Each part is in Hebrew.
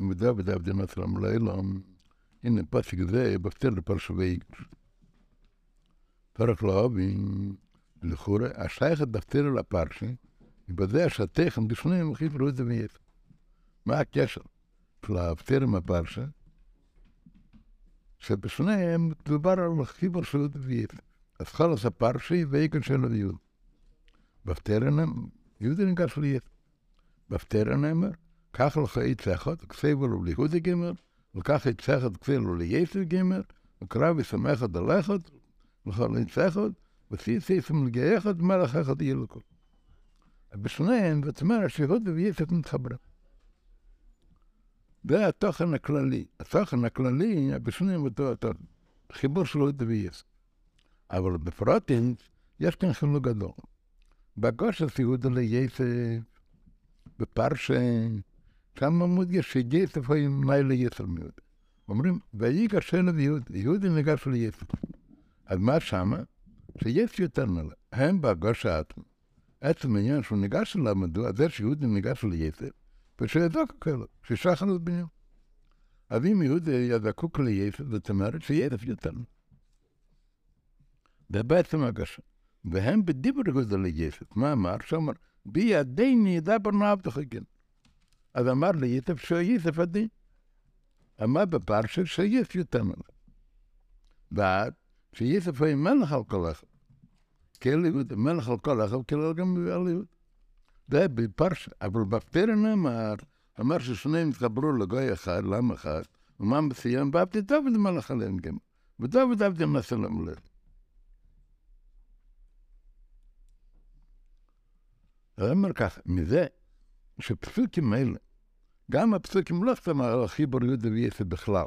וזה וזה וזה מסלם לילה, הנה פסק זה בפתר לפרשבי פרק לאובים, לכאורה, השייכת בפתר לפרשי, ובזה השתכם בפניהם חיברו את זה מייף. מה הקשר של הפתר עם הפרשה? שבפניהם דובר על חיבור של וייף. אז חלס הפרשי ואיקן של הדיוד. בפתרנם, יהודי ניגש לייף. בפתרנם, כך לך יצחת, כסבו לו ליהודי גמר, וכך יצחת כסבו לייסר גמר, וקרב ישמחת הלכת, לכל יצחת, וסיסיסם לגייחת, מלך אחד לכל. בשניהם, זאת אומרת שיהודי וייסר מתחברים. זה התוכן הכללי. התוכן הכללי, בשניהם אותו חיבור של יהודי וייסר. אבל בפרוטין, יש כאן חילוק גדול. בגושס יהודה לייסף, בפרשה, שם מודגש שייסף היה מיילה יסר מיוד. אומרים, ויגש אליו יהודה, יהודה ניגש לייסף. אז מה שמה? שיש יותר נעלה. הם בגוש האטום. עצם העניין שהוא ניגש אליו, מדוע? זה שיהודה ניגש לייסף, ושיזוק כאלו, ששחר את בניו. אז אם יהודה היה זקוק לייסף, זאת אומרת שייסף יותר. זה בעצם הגשה. והם בדיבר גודל יסף. מה אמר? שאמר, בידיני ידבר נעבדך כן. אז אמר ליסף שיסף הדין. אמר בפרשה שיסף יותר מלך. ועד שיסף היה מלך על כל אחד. כל יהוד, מלך על כל אחד, כל גם על יהוד. זה בפרשה. אבל בפטרן אמר, אמר ששניהם התחברו לגוי אחד, לעם אחד, ומה מסיים? ועבדי דוד מלך עליהם גם. ודוד עבדי נשא למלך. הוא אומר כך, מזה שפסוקים האלה, גם הפסוקים לא סתם על חיבור יהודה ויסף בכלל,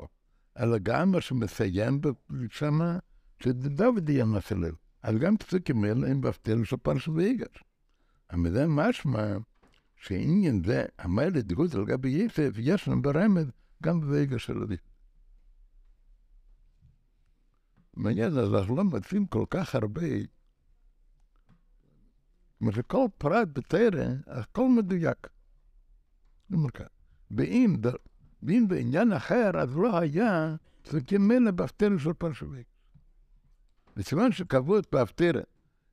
אלא גם מה שמסיים שמה, שדוד יהיה נסלל. אז גם פסוקים האלה הם בהפתיל של פרשת ויגש. מזה משמע שעניין זה, המיילה דגות על גבי יסף, יש לנו ברמז גם בויגש של אביב. מעניין, אז אנחנו לא מוצאים כל כך הרבה כלומר שכל פרט בתרא, הכל מדויק. ואם, ואם בעניין אחר, אז לא היה אלה בהפטרה של פרשוויק. בסימן את בהפטרה,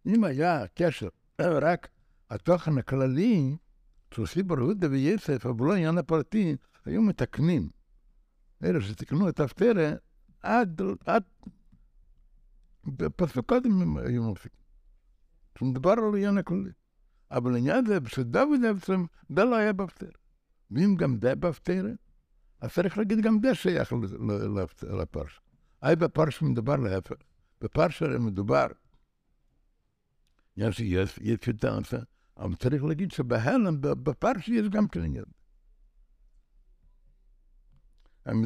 אם היה קשר רק התוכן הכללי של סיבר יהודה ויסף, אבל לא העניין הפרטי, היו מתקנים. אלה שתקנו את ההפטרה, עד, עד, בפסוקות הם היו מוסיפים. שמדבר על עניין הכללי. אבל עניין זה, שדוד בעצם, זה לא היה בהפטרה. ואם גם זה בהפטרה, אז צריך להגיד גם זה שייך לפרשה. היי בפרשה מדובר להפך. בפרשה מדובר, יש, יותר, אבל צריך להגיד שבהלם, בפרשה יש גם כן עניין.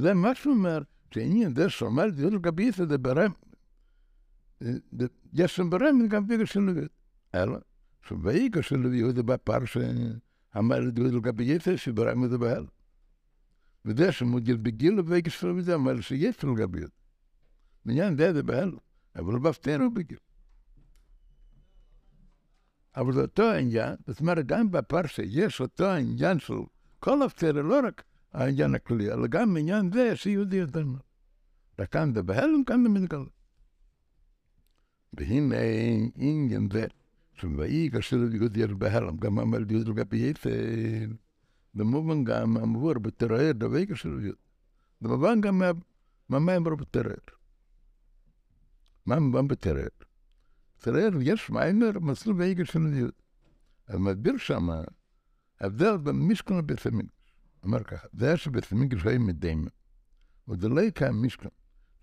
זה מה שהוא אומר, שעניין זה שאומר, זה לגבי יסוד, זה ברם, יש שם ברם גם בגלל של לווית. אלא, שויגש של יהודה בפרשה, אמר לדוד לגבי יסף, שברם זה בהל. וזה שמודיל בגיל ויגש של זה, אמר שיש לגבי יהודה. בעניין זה זה בהל, אבל בהפטר הוא בגיל. אבל זה אותו העניין, זאת אומרת, גם בפרשה יש אותו העניין של כל הפטר, לא רק העניין הכללי, אלא גם עניין זה שיהודי יותר מאוד. רק כאן זה בהלם, כאן זה מתגלה. והנה עניין זה. שויגש של יהודי יש בהלם, גם אמר יהודי לגבי יסף. במובן גם המבור בתרער, דוויגש של יהודי. במובן גם מה אמר בתרער. מה אמר בתרער? תרער יש מיימר מסלול ויגש של יהודי. אז מסביר שמה, ההבדל בין משכן לבית המקדש. אמר ככה, זה היה שבית המקדש היה מדיימן. וזה לא יקיים משכן.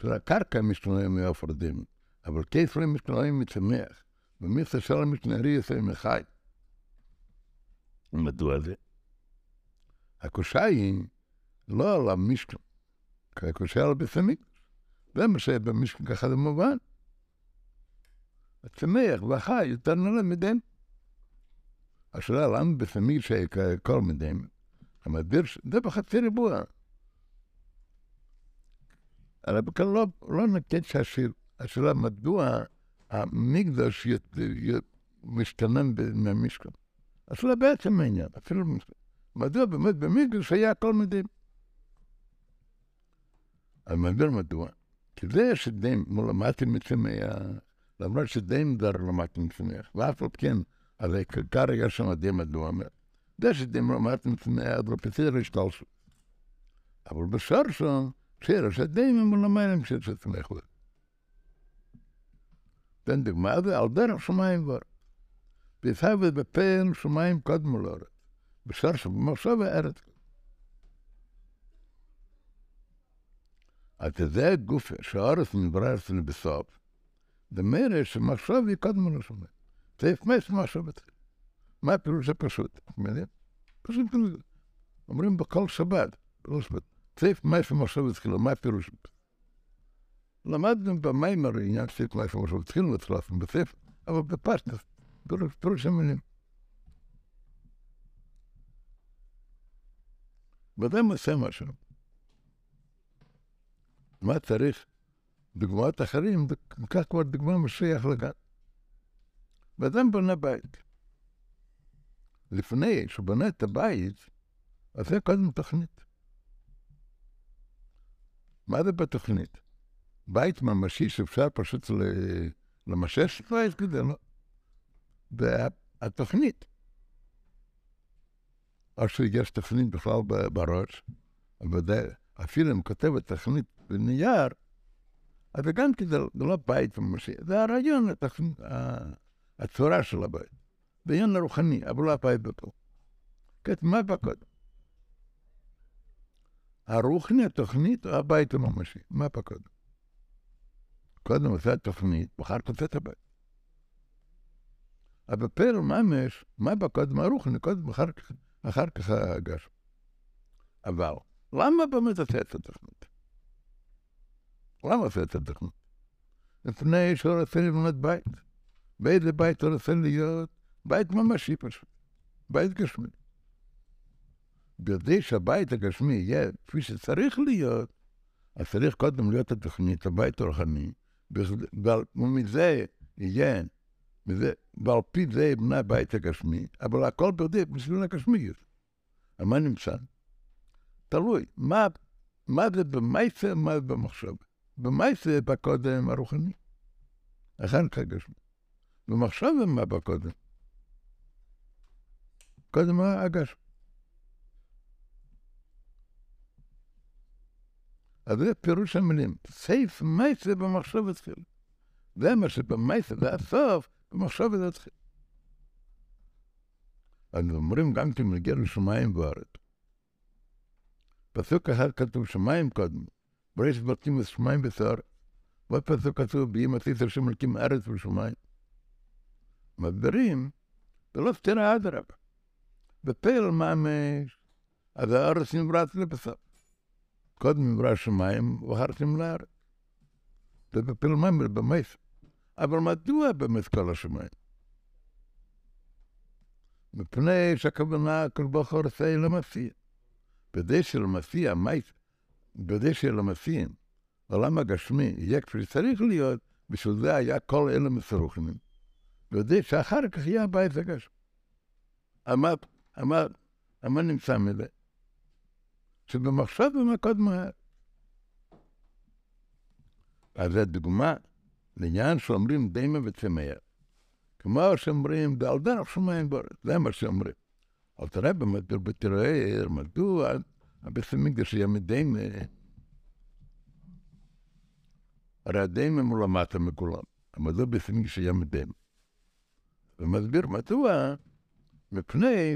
זה הקרקע משכן היה מאופר דיימן. אבל כיף לא משכן היה מצמח. ומיכסה של המשנרי יעשה מחי. מדוע זה? הקושה היא לא על המשכן, כי הקושה על בית המקדש. זה מה שהיה במשכן ככה זה מובן. הצמח והחי יותר נעלה מדם. השאלה למה בית המקדש היה כל מדם? המדביר, זה בחצי ריבוע. הרב כאן לא, לא נקט שהשאלה, השאלה מדוע י, משתנה מהמשכן. השאלה בעצם העניין, אפילו מדוע באמת במקדש היה הכל מדהים. אני מסביר מדוע. כי זה שדים, למדתי מצמח, למרות שדים דר למדתי מצמח, ואף על כן, אז העיקר היה שם די מדוע אומר. זה שדים למדתי מצמח, דרופסיר השתלשו. אבל בשורשו, שרש הדים הם למעלה של שצמח. תן דוגמה, זה על דרך שמיים כבר. ויסהב בפן שמיים קודמו לארץ. בשורשו, במחשב הארץ. אז זה גוף שהארץ נברא אצלנו בסוף. זה מראה שמחשב יקדמו לשמיים. זה יפמס מחשב אצלנו. מה הפירוש הפשוט? פשוט אומרים בכל שבת, בכל שבת. צייף מייף ומחשב התחילו, מה הפירוש? למדנו במיימר עניין צייף מייף ומחשב התחילו אצלנו בספר, אבל בפשטס, פירוש המילים. ואדם עושה משהו. מה צריך? דוגמאות אחרים, ניקח כבר דוגמה משיח לגן. ואדם בונה בית. לפני שהוא בונה את הבית, אז זה קודם תוכנית. מה זה בתוכנית? בית ממשי שאפשר פשוט למשש בית כזה, לא. והתוכנית, או שיש תוכנית בכלל בראש, אבל אפילו אם כותבת תוכנית בנייר, אז זה גם כי זה לא בית ממשי, זה הרעיון, הצורה של הבית. זה עניין רוחני, אבל לא הבית בפה. כתוב, מה בא קודם? הרוחני, התוכנית, או הבית הממשי? מה בא קודם? עושה תוכנית, ואחר כך עושה את הבית. אבל בפרל ממש, מה בא קודם? הרוחני, קודם, אחר כך, אחר כך הגש. אבל, למה באמת עושה את התוכנית? למה את התוכנית? לפני שהוא רוצה לבנות בית. באיזה בית הוא רוצה להיות? בית ממשי פשוט. בית גשמי. בכדי שהבית הגשמי יהיה כפי שצריך להיות, אז צריך קודם להיות התוכנית, הבית הרוחני, ומזה יהיה, מזה, ועל פי זה יבנה הבית הגשמי, אבל הכל בכדי בשביל הגשמיות. על מה נמצא? תלוי, מה, מה זה במייסה, מה זה במחשב. במייסה בא קודם הרוחני, אחר כך הגשמי. מה בא קודם? קודם הגשמי. אז זה פירוש המילים. סייף מייסה במחשב התחיל. זה מה שבמייסה, זה הסוף, במחשב זה התחיל. אז אומרים גם כן מגיע לשמיים וארץ. פסוק אחד כתוב שמיים קודם, בריש בתים ושמיים וסער. ועוד פסוק כתוב, באם עשית השם אלוקים ארץ ושמיים. מסבירים, זה לא סתירה אדרבה. בפעל ממש, אז הארץ נבראת לבסוף. קודם נברא השמיים, ואחרתם לארץ. זה בפעל ממש, במייס. אבל מדוע באמת כל השמיים? מפני שהכוונה כל בוחר עושה למסיע. כדי שלמסיע, כדי שלמסיע, העולם הגשמי יהיה כפי שצריך להיות, בשביל זה היה כל אלה מסרוחים. כדי שאחר כך יהיה הבית הגשמי. אמר, אמר, מה נמצא מזה? שבמחשב במקוד מהר. אז זו דוגמה לעניין שאומרים דמה וצמח. כמו שאומרים, דרך שמיים בארץ, זה מה שאומרים. אבל תראה באמת, בתראה, מדוע הבית המקדש היה מדמה. הרי הדמה הוא למטה מכולם, מדוע בית המקדש היה מדמה. ומסביר מדוע, מפני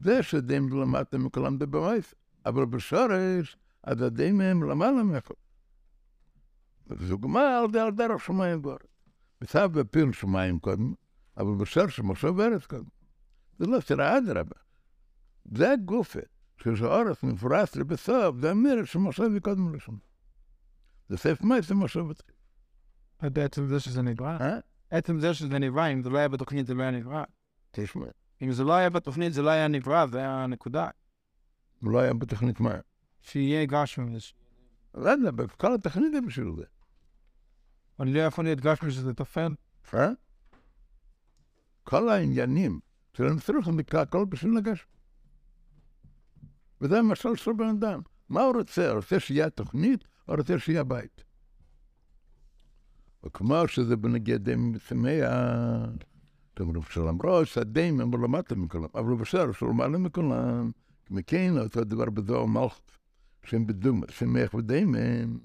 זה שדמה למטה מכולם זה במייס, אבל בשורש, אז הדמה הם למעלה מהכל. דוגמה על דרך שמיים בארץ. בסף בפיל שמיים קודם, אבל בשור שמחשב ארץ קודם. זה לא סירה אדרבה. זה הגופה, כשהאורס מפורס לבסוף, זה אומר שמחשב יקודם לשם. זה סף מי זה מחשב התחיל. בעצם זה שזה נברא? עצם זה שזה נברא, אם זה לא היה בתוכנית זה לא היה נברא. תשמע. אם זה לא היה בתוכנית זה לא היה נברא, זה היה הנקודה. לא היה בתוכנית מה? שיהיה גשם. לא יודע, בכל התכנית זה בשביל זה. אני לא איפה נדגשנו שזה טפל. אה? כל העניינים של הנצרות נקרא הכל בשביל לגשת. וזה המשל של בן אדם. מה הוא רוצה? הוא רוצה שיהיה תוכנית, או רוצה שיהיה בית? וכמו שזה בנגד עם סמי ה... אתם אומרים שלמרות הדים הם למטה מכולם, אבל בסדר, שלמעלה מכולם, מכן אותו דבר בזוהר מלכות, שהם בדומה, שמח ודים הם,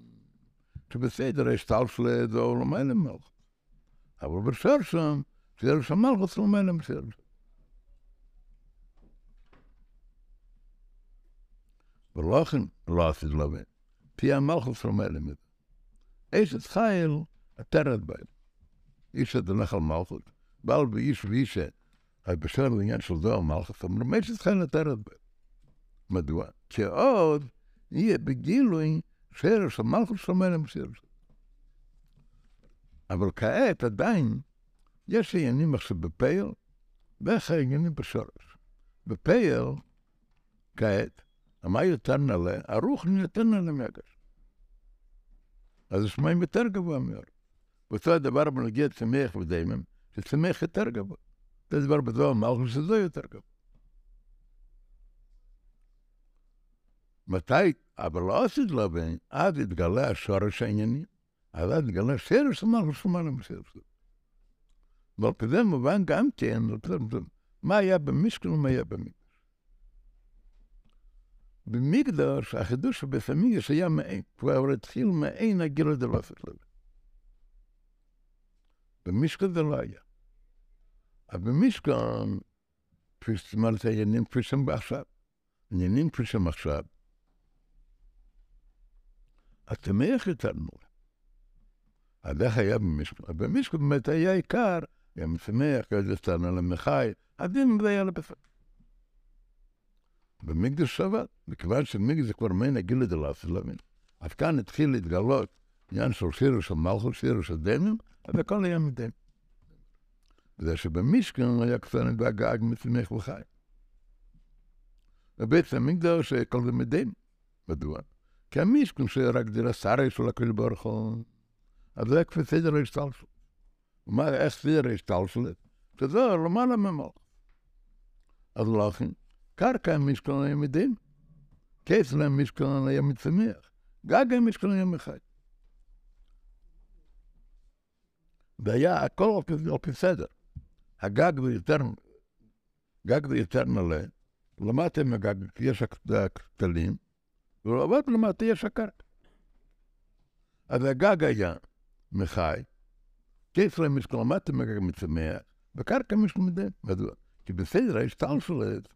שבסדר, יש טל של זוהר למעלה מלכות. אבל בסדר שם, בסדר שם מלכות למעלה בסדר. ולכן לא עשית לבן, פי המלכות למעלה מזה. אשת חייל, עטרת בהם. איש את הנחל מלכות, בעל ואיש ואישה, בשל לעניין של זוהר מלכות, אומרים, אשת חייל עטרת בהם. מדוע? כי עוד יהיה בגילוי שרש של מלכות של מלם שרש. אבל כעת עדיין יש עניינים עכשיו בפייל, ואיך העניינים בשורש. בפייל, כעת, מה יותר נעלה? הרוח יותר נעלה מהגש. אז השמיים יותר גבוה מאוד. ואותו הדבר בנוגע צמח ודיימם, שצמח יותר גבוה. זה דבר בזוהר מלכות שזה יותר גבוה. מתי, אבל לא עשית לו בן, אז התגלה השורש הענייני, אז התגלה שרש המלכות של מעלה משרש. אבל כזה מובן גם כן, מה היה במשכן ומה היה במקדש. במקדש, החידוש המקדש היה כבר התחיל מעין הגילה דלופת לב. במשכן זה לא היה. אבל במשכן, כפי שאת אומרת, העניינים כפי שהם עכשיו. עניינים כפי שהם עכשיו. התמך. אז איך היה במשכן? במשכן באמת היה עיקר, גם שמח, כזה סתנו למחי, הדין זה היה לבשר. במקדש שבת, מכיוון שמקדש זה כבר מעין הגיל דלאס להבין. אז כאן התחיל להתגלות עניין של שירו של מלכות, שירו של דמים, אז הכל היה מדם. וזה שבמשכן היה קצת והגג מצמח וחי. ובית המקדש כל זה מדם. מדוע? כי המשכן שרק דירה שרי של הקדוש ברוך הוא, אז זה כפי סדר ההשתלשלות. ומה, איך סדר ההשתלשלות? שזה למעלה ממלך. אז לכן, קרקע המשכן היה מדין, כס למשכן היה מצמח, גג המשכן היה מחי. והיה הכל פי סדר. הגג זה יותר, גג זה יותר מלא, למטה מהגג יש הכתלים, ולעבוד למטה יש הקרקע. אז הגג היה מחי, כסר משכן למטה מהגג מצמח, וקרקע משלמדם. מדוע? כי בסדר ההשתלשלות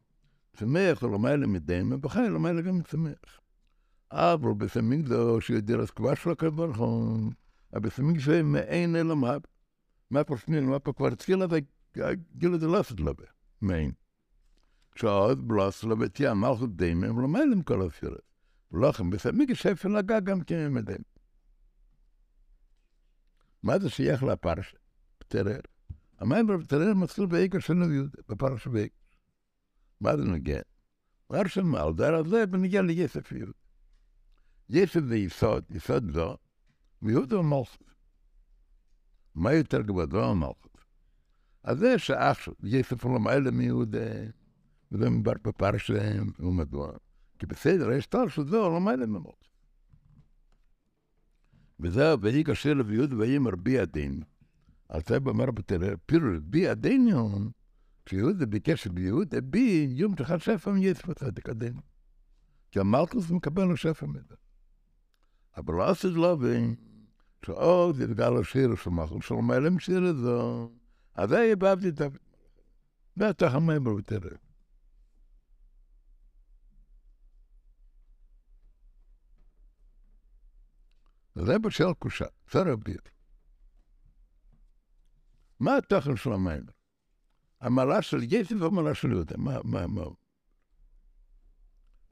צמח למעלה מדם, ובחי למעלה גם צמח. אבל בסמינגדו שיודע כבר של הקדוש הבסמינג זה מעין אלא מה, מה פרסמין, מה פה כבר התחילה וגילה דלסת לבה, מעין. כשעוד בלס לבה תהיה מלכות דמים, ולמעלה מכל הספירת. ולכן בסמינג שפל לגע גם כן מדם. מה זה שייך לפרשה? פטרר. המים בפטרר מתחיל בעיקר של נביאות, בפרשה בעיקר. מה זה נוגע? דבר שם על דרך זה בנגיע ליספיות. יסף זה יסוד, יסוד זו, ויהוד הוא מלכות. מה יותר גבוה? זו המלכות. אז זה שאח יסף הוא למעלה מיהודה, וזה מדבר בפרשה ומדוע. כי בסדר, יש תואר שזו למעלה ממלכות. וזהו, ויהי קשה לביוד ויהי מרבי הדין. על זה במר בתראה, פירוש בי הדין כשיהודה ביקש ביהודה בי, יום תחת שפע מייסף הצדק הדין. כי המלכוס מקבל לו שפע מזה. אבל לא עשית לו שעוד יתגל השיר של מלכוס של מלם שיר הזו, אז זה יבבתי דוד. ואתה המבר ותראה. זה בשל קושה, בסדר ביר. מה התוכן של המיימר? המעלה של יסף והמעלה של יהודה, מה, מה, מה?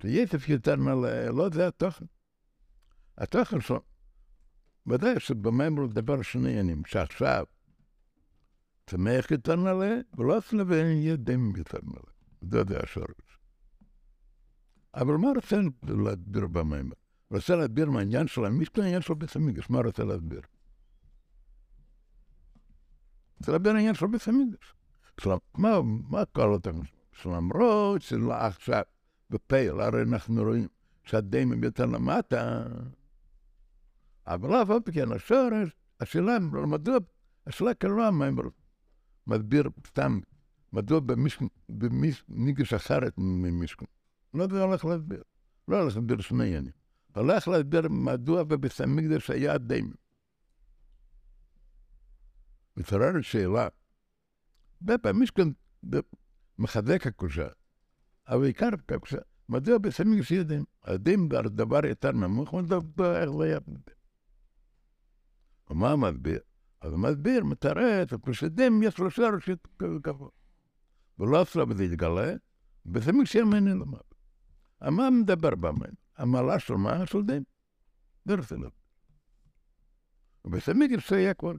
ליסף יותר מעלה, לא זה התוכן. התוכן שלו, ודאי שבמיימר הוא דבר שני עניינים, שעכשיו צמח יותר נעלה, ולא סלבן יהיה דם יותר נעלה. זה זה השורש. אבל מה רוצה להסביר במיימר? רוצה להסביר מהעניין של המשכן, העניין של בית המקדש. מה רוצה להסביר? רוצה להסביר העניין של בית המקדש. מה, מה כל אותם? שלמרות עכשיו בפייל, הרי אנחנו רואים שהדמים יותר למטה, אבל אף פי כן השורש, השאלה מדוע, השאלה כללה מה מסביר סתם, מדוע במיגש אחרת ממישכון. לא הולך להסביר. לא הולך להסביר שני עניינים. הולך להסביר מדוע המקדש היה דמים. מתעוררת שאלה, במשכן מחזק הקושה, אבל עיקר הקושה, מדוע היה דם? הדם דבר יותר נמוך, מדוע איך זה היה ומה מסביר? אז המסביר מתרץ, שדם יש לו שורש גבוה. ולא אצלו בזה יתגלה, וזה מקשר ממני למטה. מה מדבר במים? המעלה של מה? של דם. דרך אליו. ובזה מקשר היה כבר.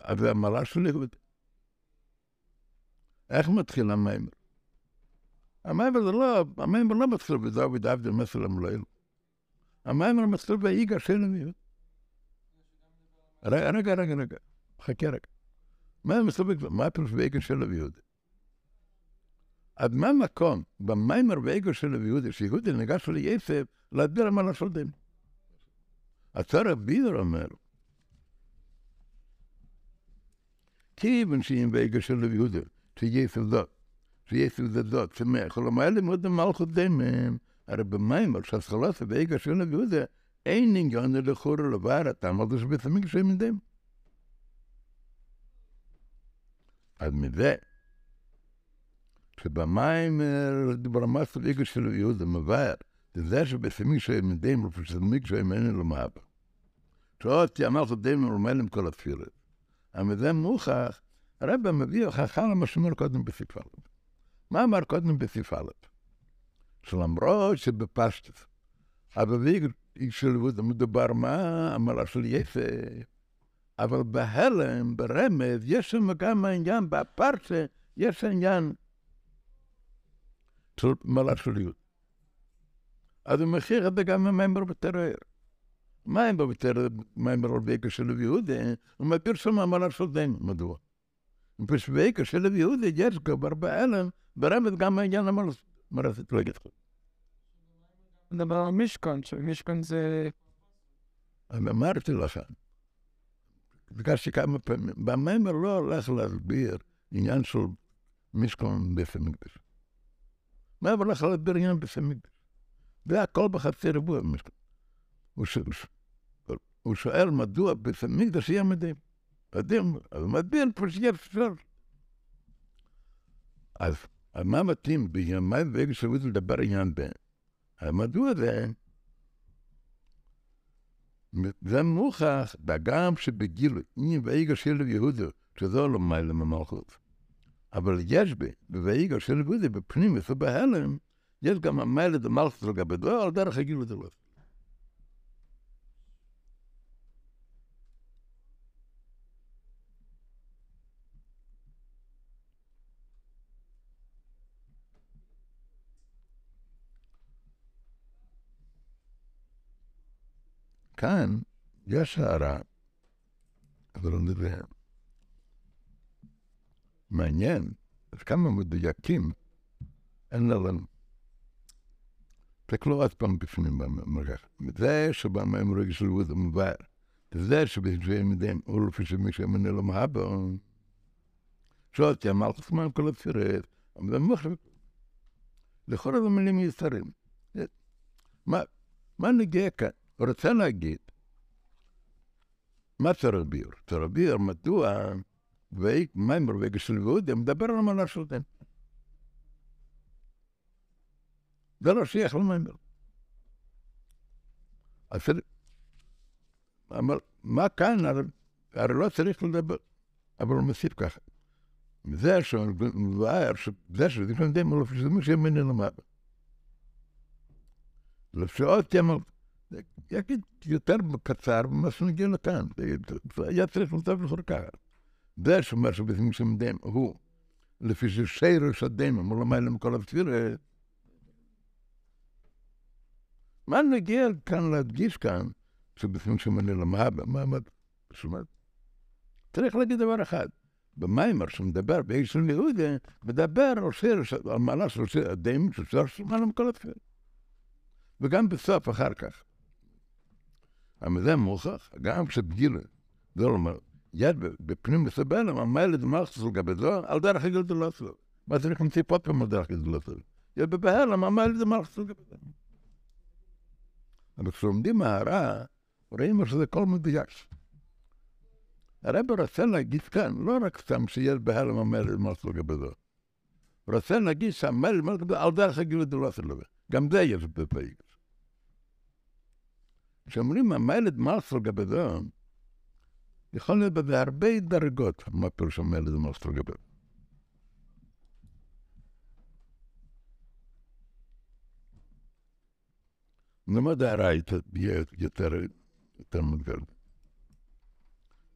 אז המעלה של יהוד. איך מתחיל המיימר? המיימר זה לא, המיימר לא מתחיל בדוד עבד מסלם לילה. המיימר מתחיל ויגע של המיעוט. רגע, רגע, רגע, חכה רגע. מה מסתובב, מה פירוש ויגע של המיעוט? עד מה מקום במיימר ויגע של המיעוט, שיהודי ניגש ליסף להסביר מה לעשות דין. הצער הבידר אומר, כיוון שאם ויגע של המיעוט, שיסף זאת, שיסף זאת, שמח, כלומר, אלה מאוד מלכות דמם, הרי במיימר שהסחלוסה ואיגה של הביודה אין עניין לחור לבר הטעם על זה שבית המקדש הם יודעים. אז מזה, שבמיימר ברמה של איגה של הביודה מבאר, זה שבית המקדש הם יודעים, לפי שזה מקדש הם אין לו מעבר. שאותי אמרת די מרומל עם כל התפילות. אבל זה מוכח, הרב מביא הוכחה למה שאומר קודם בסעיף א'. מה אמר קודם בסעיף א'? שלמרות שבפשטס, אבל את המדובר מה, המעלה של יפה, אבל בהלם, ברמז, יש שם גם העניין, בפרסה, יש עניין של מעלה של יוד. אז הוא מכיר את זה גם ממיימר בתרער. מיימר בתרער, מיימר על ביקר של יהודה, מסביר שם המעלה של דין, מדוע? ובשביקר של יהודה יש כבר בהלם, ברמז גם העניין המעלה מרסת לא יגיד מדבר על מישכון, שמישכון זה... אמרתי לך, ביקשתי כמה פעמים, במיימר לא הולך להסביר עניין של מישכון בית המקדש. מה הולך להסביר עניין בית המקדש? זה הכל בחצי ריבוע במשכון. הוא שואל מדוע בית המקדש יהיה מדהים. מדהים, אז מסביר פה שיהיה אפשר. אז מה מתאים בימי ואיגו שבית לדבר עניין בין? מדוע זה? זה מוכח, וגם שבגילו, אם ויגע של יהודו, שזו לא מיילה ממלכות. אבל יש בי, בוויגע של יהודו, בפנים ובהלם, יש גם המיילה דמלכות לגבי דו, על דרך הגילו דלו. כאן יש הערה, אבל לא נראה. מעניין, אז כמה מדויקים אין לנו. תסתכלו עוד פעם בפנים במרגש. זה שבמים רגע של ווד המובאר, זה שבשביל יודעים, הוא לפי שמי שמנה לו מהבו, שאותי המלכות מן כל הפירת, אבל זה מוחשב. לכל המילים מיותרים. מה נגיע כאן? רוצה להגיד, מה? צריך ביור מדוע מיימר וגשל ויהודי מדבר על המעלה של דין. זה לא שייך למיימר. אבל מה כאן, הרי לא צריך לדבר, אבל הוא מוסיף ככה. זה שמבאר, זה שזה יודעים, לפי שזה מי שימני למעלה. לפי עוד תמר, יגיד יותר קצר ממה שנגיע לכאן. היה צריך למצב לכל ככה. זה שאומר שבזמן שמדם הוא, לפי ששירש הדמם, הוא למעלה מכל הספירה, מה נגיע כאן להדגיש כאן, שבפנים שמונה למה, מה, מה, צריך להגיד דבר אחד. במיימר שמדבר באיש של יהודה, מדבר על שיר, על מעלה של הדם, של שיר שמעלה מכל התפילה. וגם בסוף אחר כך. אבל מוכח, גם כשבגילה, זה אומר, יד בפנים מסבלם, המילד מלכס לגבי זה, על דרך הגדולה שלו. מה צריך להמציא פה פעם על דרך הגדולה שלו? יד בבהלם, המילד מלכס לגבי זה. אבל כשלומדים מהרע, רואים שזה כל מדויק. הרב רוצה להגיד כאן, לא רק סתם שיש בהלם המלד מלכס לגבי זה. הוא רוצה להגיד שהמלד מלכס לגבי על דרך הגדולה שלו. גם זה יש בפייג. כשאומרים המלד לגבי זה, יכול להיות בזה הרבה דרגות, מה פירוש המלד לגבי זה. נלמד הערה יהיה יותר, יותר מוגבל.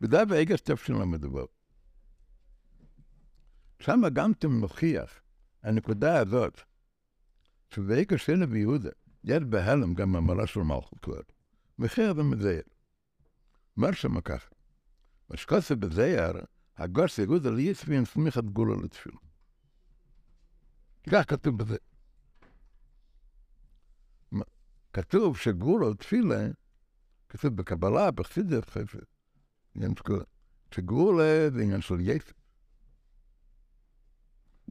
בדף האגס תשל"ו. שם גם מוכיח, הנקודה הזאת, שבאגס של נביא יהודה, יד בהלם גם המעלה של מלכות כבר, מחיר ומזייר. אומר שם ככה, משקוסה בזייר, הגוש יהודה ליסבין סמיכת גולה לתפילה. כך כתוב בזה. כתוב שגולה תפילה, כתוב בקבלה, בחסידס, שגולה זה עניין של יסף.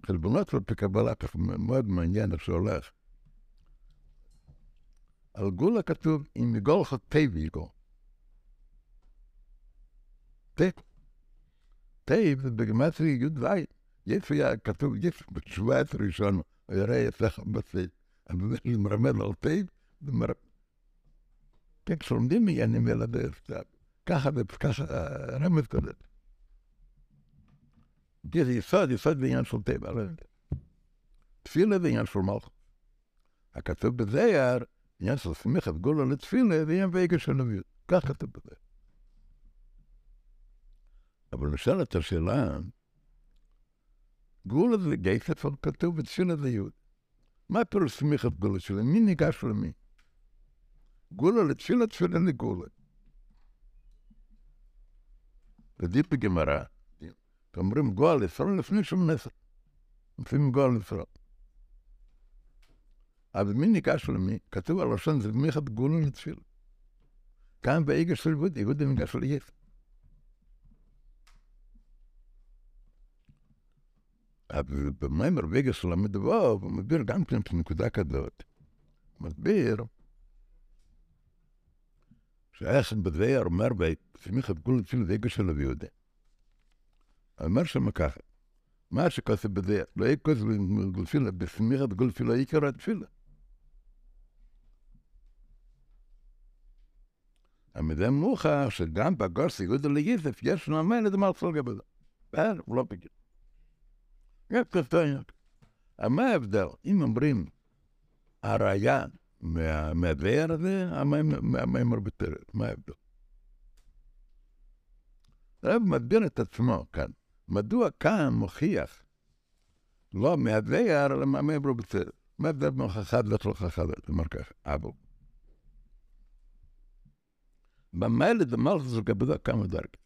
חלבונות של קבלה, מאוד מעניין איך שהולך. על גולה כתוב, אם יגול חוטא ויגול. טייב. טייב זה בגמטרי י"ז. יש היה כתוב, יש בתשובה את ראשון, יראה יצלח בצד. אבל זה מרמד על טייב, זה מרמד. כן, כשלומדים עניינים אלה בסתיו. ככה, ככה רמז כזה. זה יסוד, יסוד בעניין של טבע. תפילה זה עניין של מלכות. הכתוב בזייר, עניין של סמיכת גולה לתפילה, זה עניין ואגר של נביות. כך כתוב בזה. אבל נשאלת השאלה, גולה זה גייסף, אבל כתוב בתפילה זה יהוד. מה פירוש סמיכת גולה שלהם? מי ניגש למי? גולה לתפילה, תפילה לגולה. ודיפ בגמרא, אומרים גועל ישראל לפני שום נסר. לפעמים גועל ישראל. אבל מי ניגש למי? כתוב על לשון זה מיכת גולו לתפילה. כאן באיגר של יהודי, יהודי ניגש ליס. אבל במיימר ואיגר של המדבר, הוא מסביר גם כן את הנקודה כזאת. מסביר שהיה שם בדבר אומר בסמיכת גול לתפילה ואיגר של יהודי. אומר שם ככה, מה שכתוב בזה, לא יהיה כתוב גולפילה, בסמיכת גולפילה עיקר התפילה. המזה מוכח שגם בגוס יהודה ליסף יש נאמן את המרצל גבלה. בסדר, הוא לא בגלל. יש כסתניה. מה ההבדל? אם אומרים הראייה מהבאר הזה, המאמר בטרת, מה ההבדל? הרב מסביר את עצמו כאן. מדוע כאן מוכיח לא מהבאר, אלא מהמאמר בטרת? מה ההבדל בין חכד לתוכחה, אומר ככה, אבו. במילא דמלכוס לגבי כמה דרגות.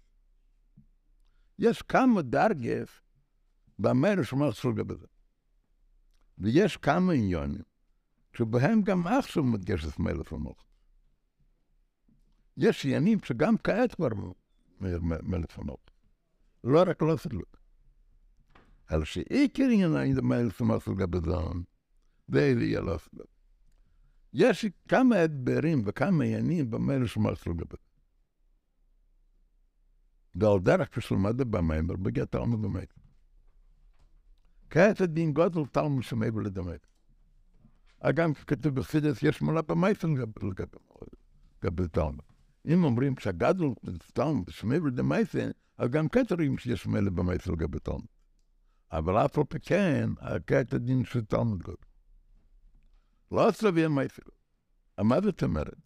יש כמה דרגות במילא של מלכוס זה. ויש כמה עניונים שבהם גם עכשיו מודגשת מלך ומלכוס. יש עניינים שגם כעת כבר מלך ומלכוס. לא רק לא סדלות. על שעיקר עניינים זה מלך ומלכוס לגבי זה, זה יהיה לא סדלות. יש כמה הדברים וכמה עניינים של מלכוס לגבי. ועל דרך כשלמד במיימר, בגיע תלמוד במיימר. כעת הדין גודל תלמוד שמעבר לדמיימר. אגם כתוב בחסידס, יש מולה במייסר לגבי תלמוד. אם אומרים שהגדול תלמוד שמעבר לדמייסר, אז גם כעת רואים שיש מולה במייסר לגבי תלמוד. אבל אף על פי כן, כעת הדין של תלמוד גודל. לא סביר מייסר. מה זאת אומרת?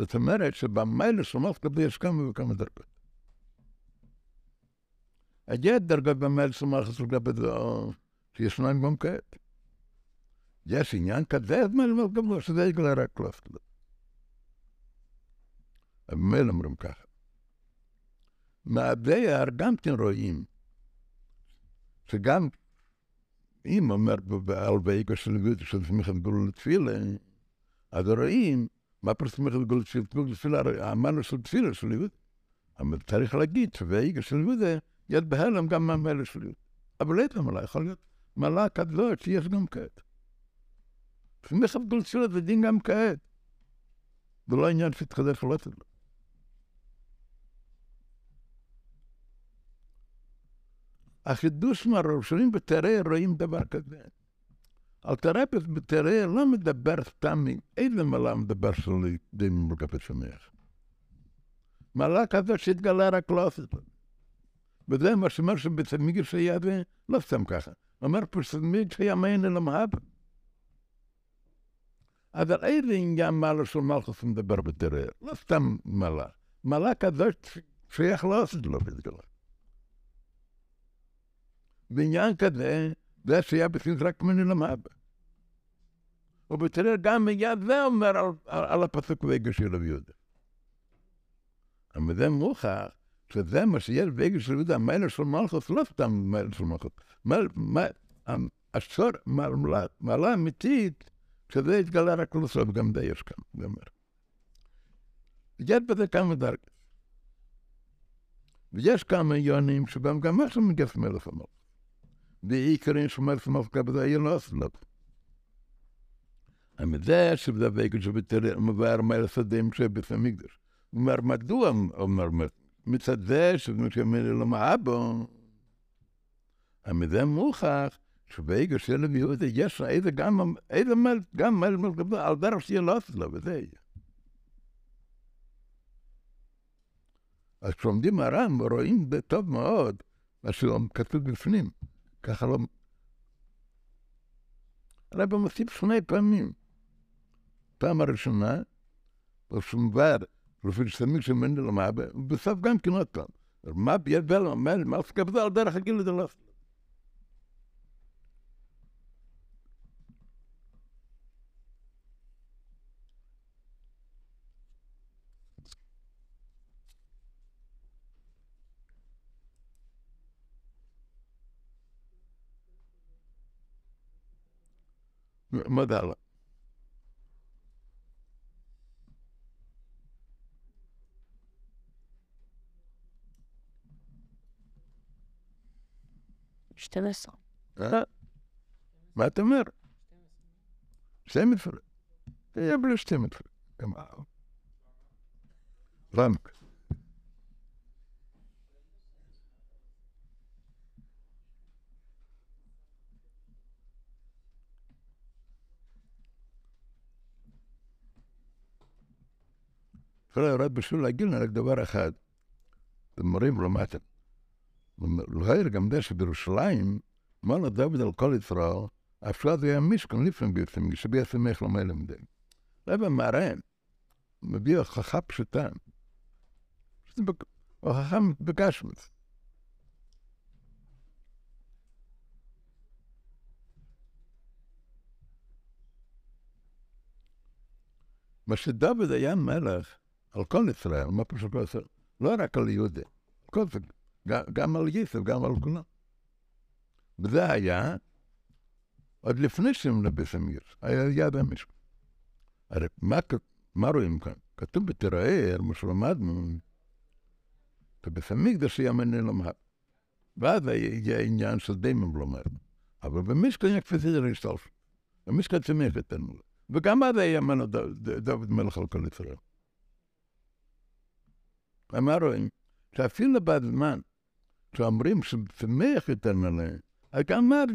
זאת אומרת שבמיילה שלמות לגבי יש כמה וכמה דרגות. יש דרגות במייל סומכת לגבי זה, שישנם גם כעת. יש עניין כזה, אז מייל מאוד גבוה, שזה יגלה רק לא סלו. ממילא אומרים ככה. מהדייר גם כן רואים שגם אם אומר על ואיגו של גוד של סמיכת גול לתפילה, אז רואים מה פרס סמיכת גול של תפילה, אמרנו של תפילה של יהוד. אבל צריך להגיד שוואיגו של יהוד יד בהלם גם מהמלך של יהוד. אבל לא מלא, יכול להיות מלא כזאת שיש גם כעת. סמיכת גול תפילה זה דין גם כעת. זה לא עניין שהתחדש ולא תדלו. החידוש מהראשונים בתראה רואים דבר כזה. אלתרפס בתראה לא מדבר סתם איזה מילה מדבר שלי די מורכב ושמח. מילה כזאת שהתגלה רק לא עושה זאת. וזה מה שאומר שבצמיג שהיה זה לא סתם ככה. אומר פה שצמיג שהיה מעין אל המהב. אז על איזה עניין מעלה של מלכוס מדבר בתראה? לא סתם מילה. מילה כזאת שייך לא עושה לו והתגלה. בעניין כזה, זה שהיה בסין רק מני למאבא. ובתראה גם מיד זה אומר על, על, על הפסוק ויגש של רבי יהודה. אבל זה מוכח שזה מה שיש ויגש של יהודה, המלך של מלכוס, לא סתם מלך של מלכוס. השור, מעלה אמיתית, שזה התגלה רק לסוף, גם זה יש כאן, זה אומר. יש בזה כמה דרגות. ויש כמה עניונים שבהם גם מה שמגייס מלך המלך. מלכה בזה היה לא אסלאפ. המזה שבזה ויקל שבתראה מבאר מלך שדים שבית המקדש. הוא אומר, מדוע, אומר, מצד זה שמתכוון למאבו, המזה מוכח שבעיקר של יהודה יש איזה גם, איזה מלך, גם מלך מלכה על דרך שיהיה לא אסלאפ, וזה יהיה. אז כשעומדים הר"ם רואים טוב מאוד מה שכתוב בפנים. ככה לא... הרב מוסיף שני פעמים. פעם הראשונה, בשומבר, לפי שסמיק של מנדל המאבא, ובסוף גם כן עוד פעם. מה ביד בל, מה עסקה בזה על דרך הגיל לדלף. ماذا؟ اشتمس لا. ما تمر. شتمت فرق يا بلا شتمت فرق فهمك פרעי בשביל להגיד לנו רק דבר אחד, מורים למטה. להעיר גם זה שבירושלים, אמר דוד על כל ישראל, אפשר זה היה מישכן לפעמים ביוצאים, שבי שמח למעלה מדי. רב מראה, מביא הוכחה פשוטה. הוכחה בגשמית. מה שדוד היה מלך, על כל ישראל, מה פשוט לא עושה? לא רק על יהודה, כל זה, גם על יסף, גם על כולם. וזה היה עוד לפני שהם אמיר, היה יד המשק. הרי מה, מה רואים כאן? כתוב בתראה, מה שלמדנו, בבית המקדש יאמן למהר. ואז היה עניין של דיימם לומר. אבל במשכן היה כפי זה להשתלף. במשכן צמח איתנו. וגם אז היה מנו דוד מלך על כל ישראל. ומה רואים? שאפילו בזמן שאומרים ששמח יותר מלא, גם אז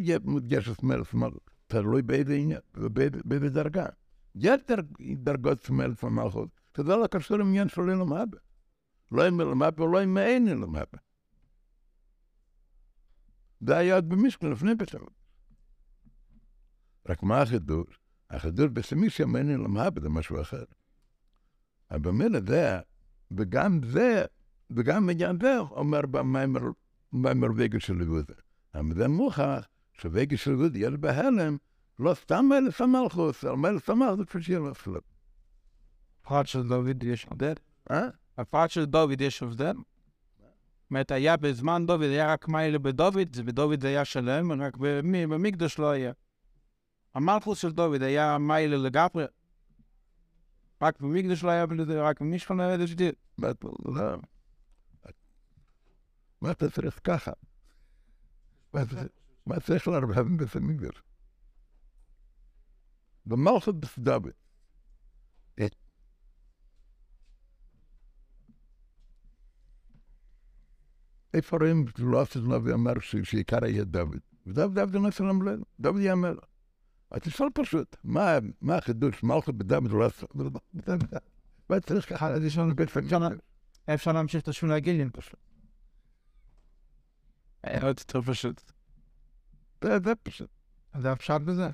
יש סמלס מלכות, תלוי באיזה עניין, באיזה דרגה. יש דרגות סמלס מלכות, שזה לא קשור עם עניין של אילם אבא. לא עם אילם אבא ולא מעין אילם אבא. זה היה עוד במשכן לפני פסח. רק מה החידוש? החידוש בסמיסיה מעין אילם אבא זה משהו אחר. אבל במילא זה וגם זה, וגם עניין זה אומר במיימר וגל של יהודה. אבל זה מוכח שווגל של יהודה יש בהלם, לא סתם מלך המלכוס, אלא מלך המלכוס כפי שיהיה לו סלב. פרט של דוד יש הבדל? אה? הפרט של דוד יש הבדל? זאת אומרת, היה בזמן דוד, היה רק מיילה בדוד, בדוד היה שלם, רק במקדש לא היה. המלכוס של דוד היה מיילה לגמרי. רק במקדש לא היה בזה, רק במשכן לא היה בזה. מה אתה צריך ככה? מה צריך להרבה בית המקדש? במלכות דוד. איפה רואים לא עשית נביא אמר שעיקר יהיה דוד? ודוד דוד נעשה למלך, דוד יהיה המלך. אז תשאל פשוט, מה החידוש? מלכות בדוד לא עשית? מה צריך ככה? אז יש לנו אפשר להמשיך את השונה הגיליון פשוט. עוד יותר פשוט. זה פשוט. אז זה הפשט בזה.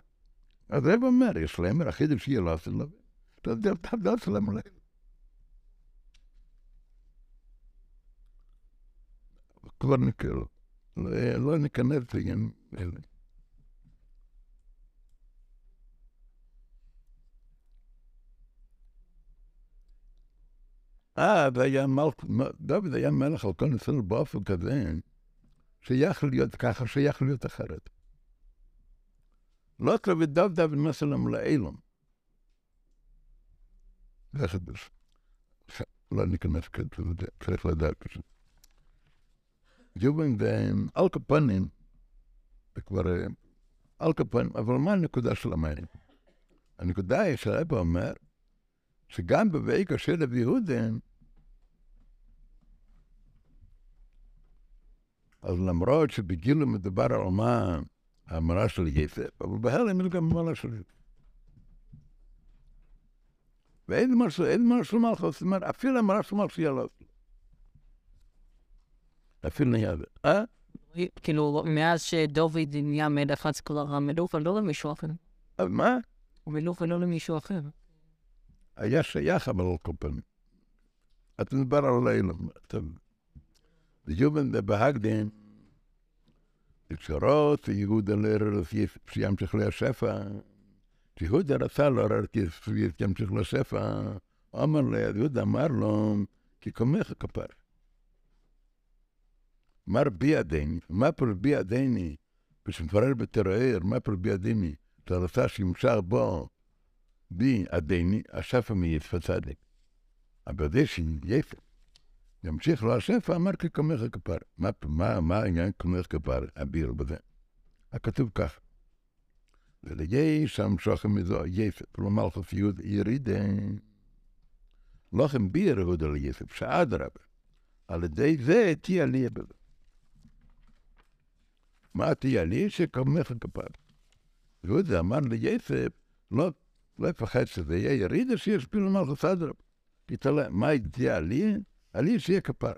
אז זה אומר, יש להם, החידוש יהיה לא עשית נביא. אתה יודע, אתה יודע למלך. כבר נקרא, לא ניכנס לעניין אלה. אה, והיה מלך, דוד היה מלך על כל ישראל באופן כזה, שייך להיות ככה, שייך להיות אחרת. לא תראה דוד דוד מסלם לאילם. זה חדש. לא ניכנס כזה, צריך לדעת פשוט. ג'ובין ועל כפנים, זה כבר על כפנים, אבל מה הנקודה של המים? הנקודה היא שהרבא אומר שגם בויקו של רבי יהודן, אז למרות שבגילו מדובר על מה האמרה של יסף, אבל בהלם יש גם אמרה של יסף. ואין משהו, אין משהו מלכוס, זאת אומרת, אפילו אמרה של מלכוס יהיה אפילו נהיה... אה? כאילו, מאז שדוד נהיה מלך, אז כבר המלוך ולא למישהו אחר. מה? הוא מלוך ולא למישהו אחר. היה שייך אבל על כל פנים. אתה מדבר על לילה. ביובן בהגדין, יצרות, יהודה לארץ שימשיך לשפע. יהודה רצה לעורר ימשיך לשפע. אמר לו, יהודה אמר לו, כי קומך כפר. מר ביאדני, מה פר ביאדני, כשמפרר בתרער, מה פר ביאדני, תרצה שימשך בו בי עדני, השפע מיצפה. אבל זה שיפת. ימשיך לו השפע, אמר כקומך כפר. מה, מה, מה העניין קומך כפר, אביר בזה? הכתוב כך. וליהי שם שוכם מזו יפת, כלומר חופיות ירידה. לכם ביר הודה ליפת, שאדרבה. על ידי זה תהיה לי בזה. מה תהיה לי שקומך כפר. יהודה אמר ליסף, לא, לא יפחד שזה יהיה ירידה שישפיל מלכוס אדרבה. יתעלה, מה תהיה לי? עלי שיהיה כפר.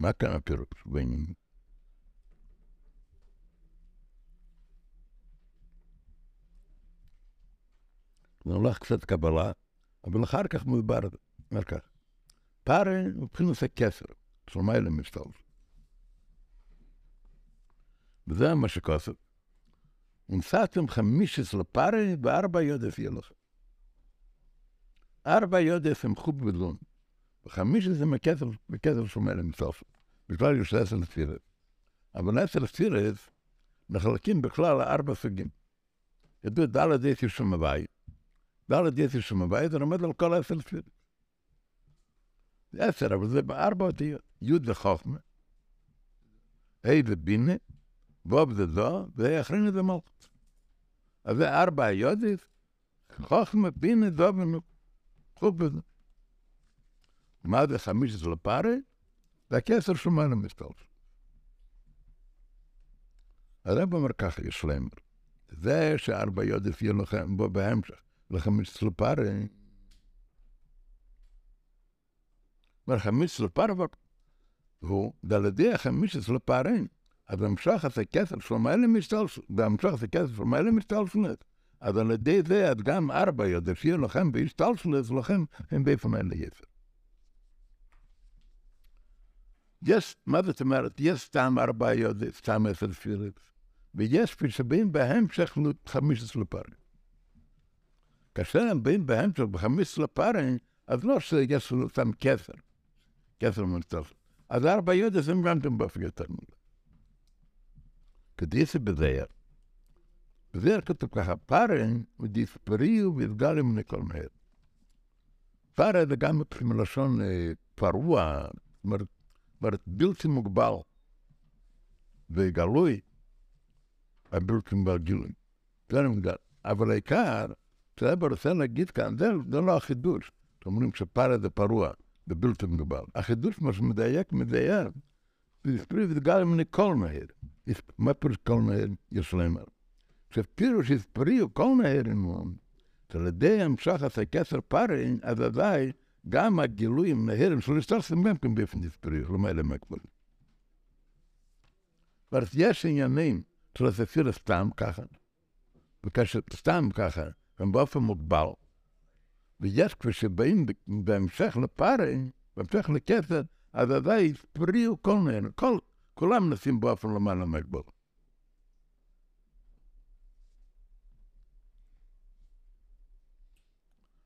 מה כאן הפירוש בעניין? נולך קצת קבלה, אבל אחר כך מדובר, אומר כך, פארה מבחינת הכסר, של מיילה מסתלף. וזה מה שכוסף. חמיש עשרה פארה וארבע יודף יהיה לכם. ארבע יודף הם חוב בלון. וחמיש עשרה מכסף של מיילה מסתלף. בכלל יש עשר לפירת. אבל עשר לפירת נחלקים בכלל לארבע סוגים. ידעו דלת יסי שם הבית. דלת יסי שם הבית, זה עומד על כל עשר לפירת. זה עשר, אבל זה בארבע אותיות. י' וחוכמה, ה' ובינה, ו' זה זו, ואחרינו זה מלכות. אז זה ארבע יודיס, חוכמה, בינה, ונוק. חוץ בזה. מה זה חמיש עשרה פארי? זה הכסר שומן המסתלף. הרב אומר ככה, יש להם. זה שארבע יודיס יהיה לכם בו בהמשך, לחמיש פארי. אומר חמיש פארי, הוא, דלדי החמיש עשרה אז המשך את הכסף של מאלה משתלשלות, והמשך את הכסף של מאלה משתלשלות. אז על ידי זה, אז גם ארבע יודע שיהיה לכם בהשתלשלות, לכם הם באיפה מאלה יפר. יש, מה זאת אומרת? יש סתם ארבע יודע, סתם עשר פירט, ויש שבאים בהמשך חמיש עשרה פרים. כאשר הם באים בהמשך בחמיש עשרה פרים, אז לא שיש לנו סתם כסר, כסר מנסטלשל. אז ארבע יודס הם גם כן באופן יותר מזה. כדיסי בזייר. בזייר כתוב ככה, פארן ודיספריו ויסגלו מן כל מהר. פארה זה גם מלשון אה, פרוע, זאת אומרת בלתי מוגבל וגלוי, הבלתי מוגבל גילוי. זה אני מגדל. אבל העיקר, שאבא רוצה להגיד כאן, זה, זה לא החידוש. אומרים שפרה זה פרוע, זה בלתי מוגבל. החידוש, מה שמדייק, מדייק. וספרי וסגל מן כל מהר. מה פירוש כל מהר? יש להם. שפירוש הספריו כל מהר אמון. שעל ידי המשך הסקסר פארי, אז אזי גם הגילויים מהירים של הסתלסים גם כן באופן הספריו, לא מעלה מהגבול. זאת יש עניינים של הספיר סתם ככה, וכאשר סתם ככה, הם באופן מוגבל, ויש כשבאים בהמשך לפארי, בהמשך לכסר, אז אזי הספריו כל מיני, כל, כולם נשים באופן למעלה מהגבול.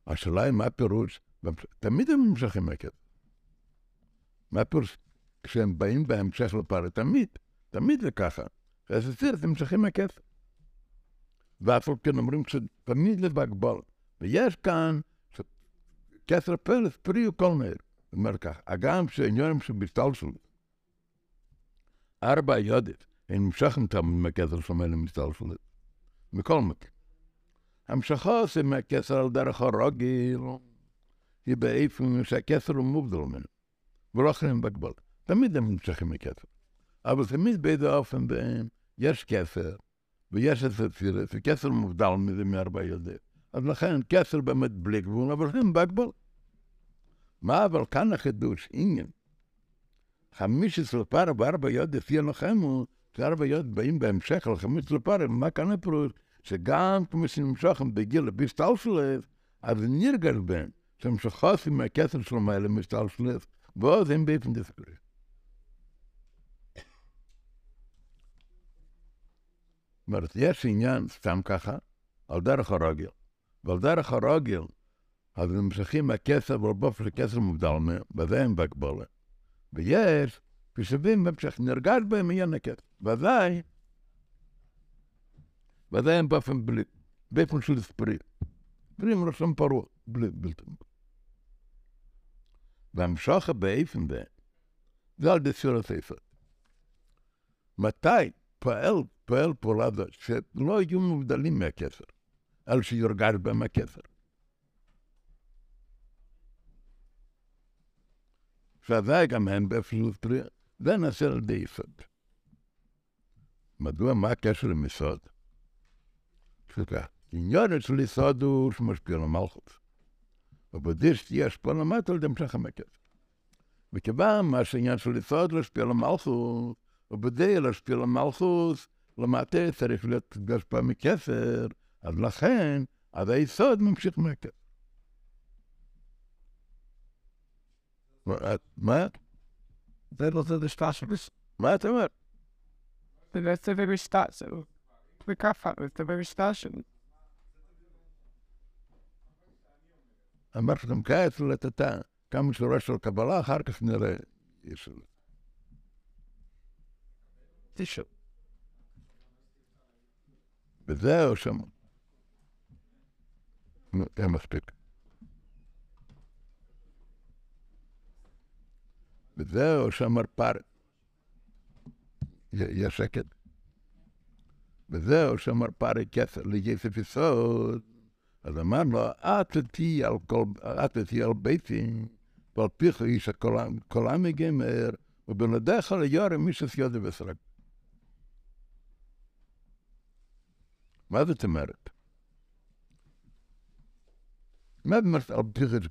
השאלה היא מה הפירוש, תמיד הם נמשכים מהכסף. מה הפירוש? כשהם באים בהמשך לפארי, תמיד, תמיד זה ככה. אז הסיר, הם נמשכים מהכסף. ואף על כן אומרים שתמיד זה בהגבל. ויש כאן כסר פלס, פרי וכל מאיר. זאת אומרת כך, הגם שעניונים שבסטלשלות, ארבע יודת, הם נמשכים תמיד מהכסר שומע למסטלשלות. מכל מקרה. המשכה זה מהכסר על דרך הרגיל, היא באיפן שהכסר הוא מובדל ממנו, ולא אחרים בהגבל. תמיד הם נמשכים מכסר. אבל תמיד באיזה אופן בהם יש כסר, ויש את הספירס, וכסר מובדל מזה מארבע יודעים. אז לכן כסר באמת בלי גבול, אבל הם בהגבל. מה אבל כאן החידוש, עניין. חמיש עשרה פרה וארבע יודעים, לפי הלוחמו, שארבע יודעים באים בהמשך על חמיש עשרה פרה, מה כאן הפירוש? שגם כמו שנמשכים בגיל בסטלשלס, אז נרגש בהם, שהם שחוסים מהכסר שלהם האלה מסטלשלס, ואז הם באופן דיסקרי. זאת אומרת, יש עניין סתם ככה, על דרך הרגיל. ועל דרך הרגיל, אז נמשכים מהכסר, אבל באופן שכסר מובדל מהם, וזה הם בהגבלה. ויש, כשבים בהמשך, נרגש בהם עניין הכסר. ואזי, וזה הם באופן בלי, באופן של ספרי. ספרי מלשון פרוע, בלי, בלתי. והמשוך באופן זה, זה על דסיר הספר. מתי פועל, פועל פעולה זו, שלא יהיו מובדלים מהכסר, אלא שיורגש בהם הכסר. של ספרי, זה נעשה על ידי יסוד. מדוע, מה הקשר למסוד? סליחה, עניין של יסוד הוא שמשפיע על המלכות. ובדיר שתהיה השפעה למטה על ידי המשך המקף. וכיוון מה שעניין של יסוד להשפיע על המלכות, ובדיר להשפיע על המלכות, למטה צריך להיות השפעה מכסר, אז לכן, אז היסוד ממשיך מהכסר. מה? זה לא זה לשטשל. מה אתה אומר? זה זה לשטשל. וככה, זה במשטשל. אמרתי לכם כעת לטאטה, כמה שורה של קבלה, אחר כך נראה. יש... תשאל. וזהו שם. זה מספיק. וזהו שאמר פר. יש שקט. וזהו כסר ליסף יסוד. אז אמר לו, את תהי על על ביתי, ועל פיך איש הקולם יגמר, ובלעדיך ליורם איש אסיודה וסרק. מה זאת אומרת? מה זאת אומרת על פיך איש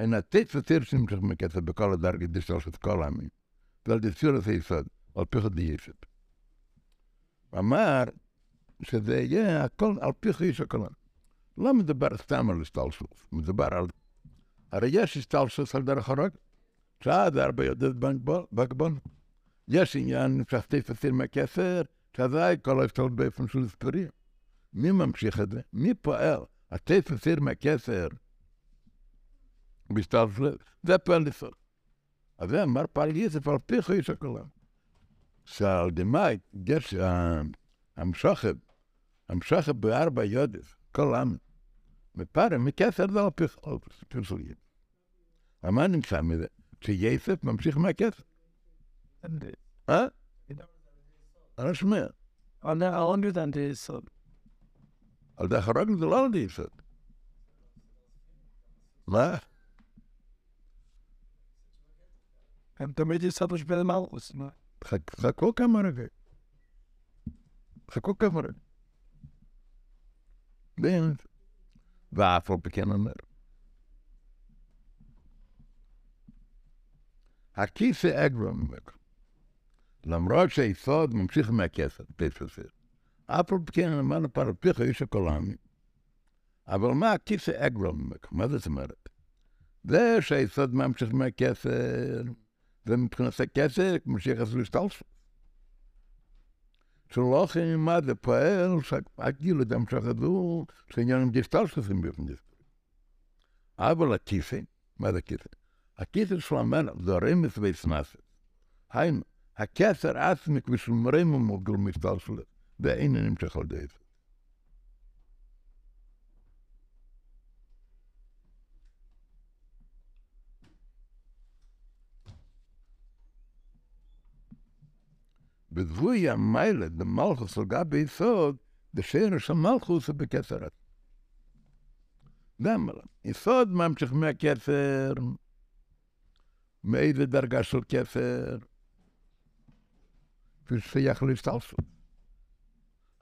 הקולם? המשוך מהכסר. הן התת וסיר שנמשך מהכסר בכל הדרגה דשלושת כל העמים. ועל דסיר עשה יסוד, על פיך דייסת. אמר שזה יהיה הכל על פי חיש הקולן. לא מדבר סתם על הסתלשות, מדבר על... הרי יש הסתלשות על דרך הרג, זה הרבה יותר בגבול. יש עניין שהסטייף הסיר מהכסר, שזה כל ההסתלשות באופן של ספרי. מי ממשיך את זה? מי פועל? הסטייף הסיר מהכסר פועל יסוד. אז זה אמר פעל יסף על פיך איש הכולם. שעל דמאי, גש, המשוכב, המשוכב בארבע יודף, כל עם. מפרה, מכסר זה על על יסף. מה נמצא מזה? שיסף ממשיך מהכסף. אה? אני שומע. על העונג זה יסוד. על דרך הרגל זה לא על די יסוד. מה? הם תמיד יסוד בשביל מלכוס. חכ- חכו כמה רגעים. חכו כמה רגעים. ואף על פי כן אומר. הכיסא אגרום אומר. למרות שהיסוד ממשיך מהכסף, פספסר. אף על פי כן אמרנו פעם פיך איש הכל. אבל מה הכיסא אגרום אומר? מה זאת אומרת? זה שהיסוד ממשיך מהכסף. ומבחינת הכסף, ממשיך לעשות להשתלשל. שלא כן מה זה פועל, שהגיל את המשך הזו, שעניין דיסטלשלסים באופן דיסטל. אבל הכיסא, מה זה הכיסא? הכיסא של המלך זה רמז ויסנסס. היינו, הכסר עצמי כפי שמרם ומוגל מסתלשלס, ואין נמשך על ידי זה. בזבוי המיילה, במלכוס על גבי יסוד, בשרש המלכוס הוא בכסר עצמי. גם יסוד ממשיך מהכסר, מאיזה דרגה של כסר, כפי ששייך להשתלשלות.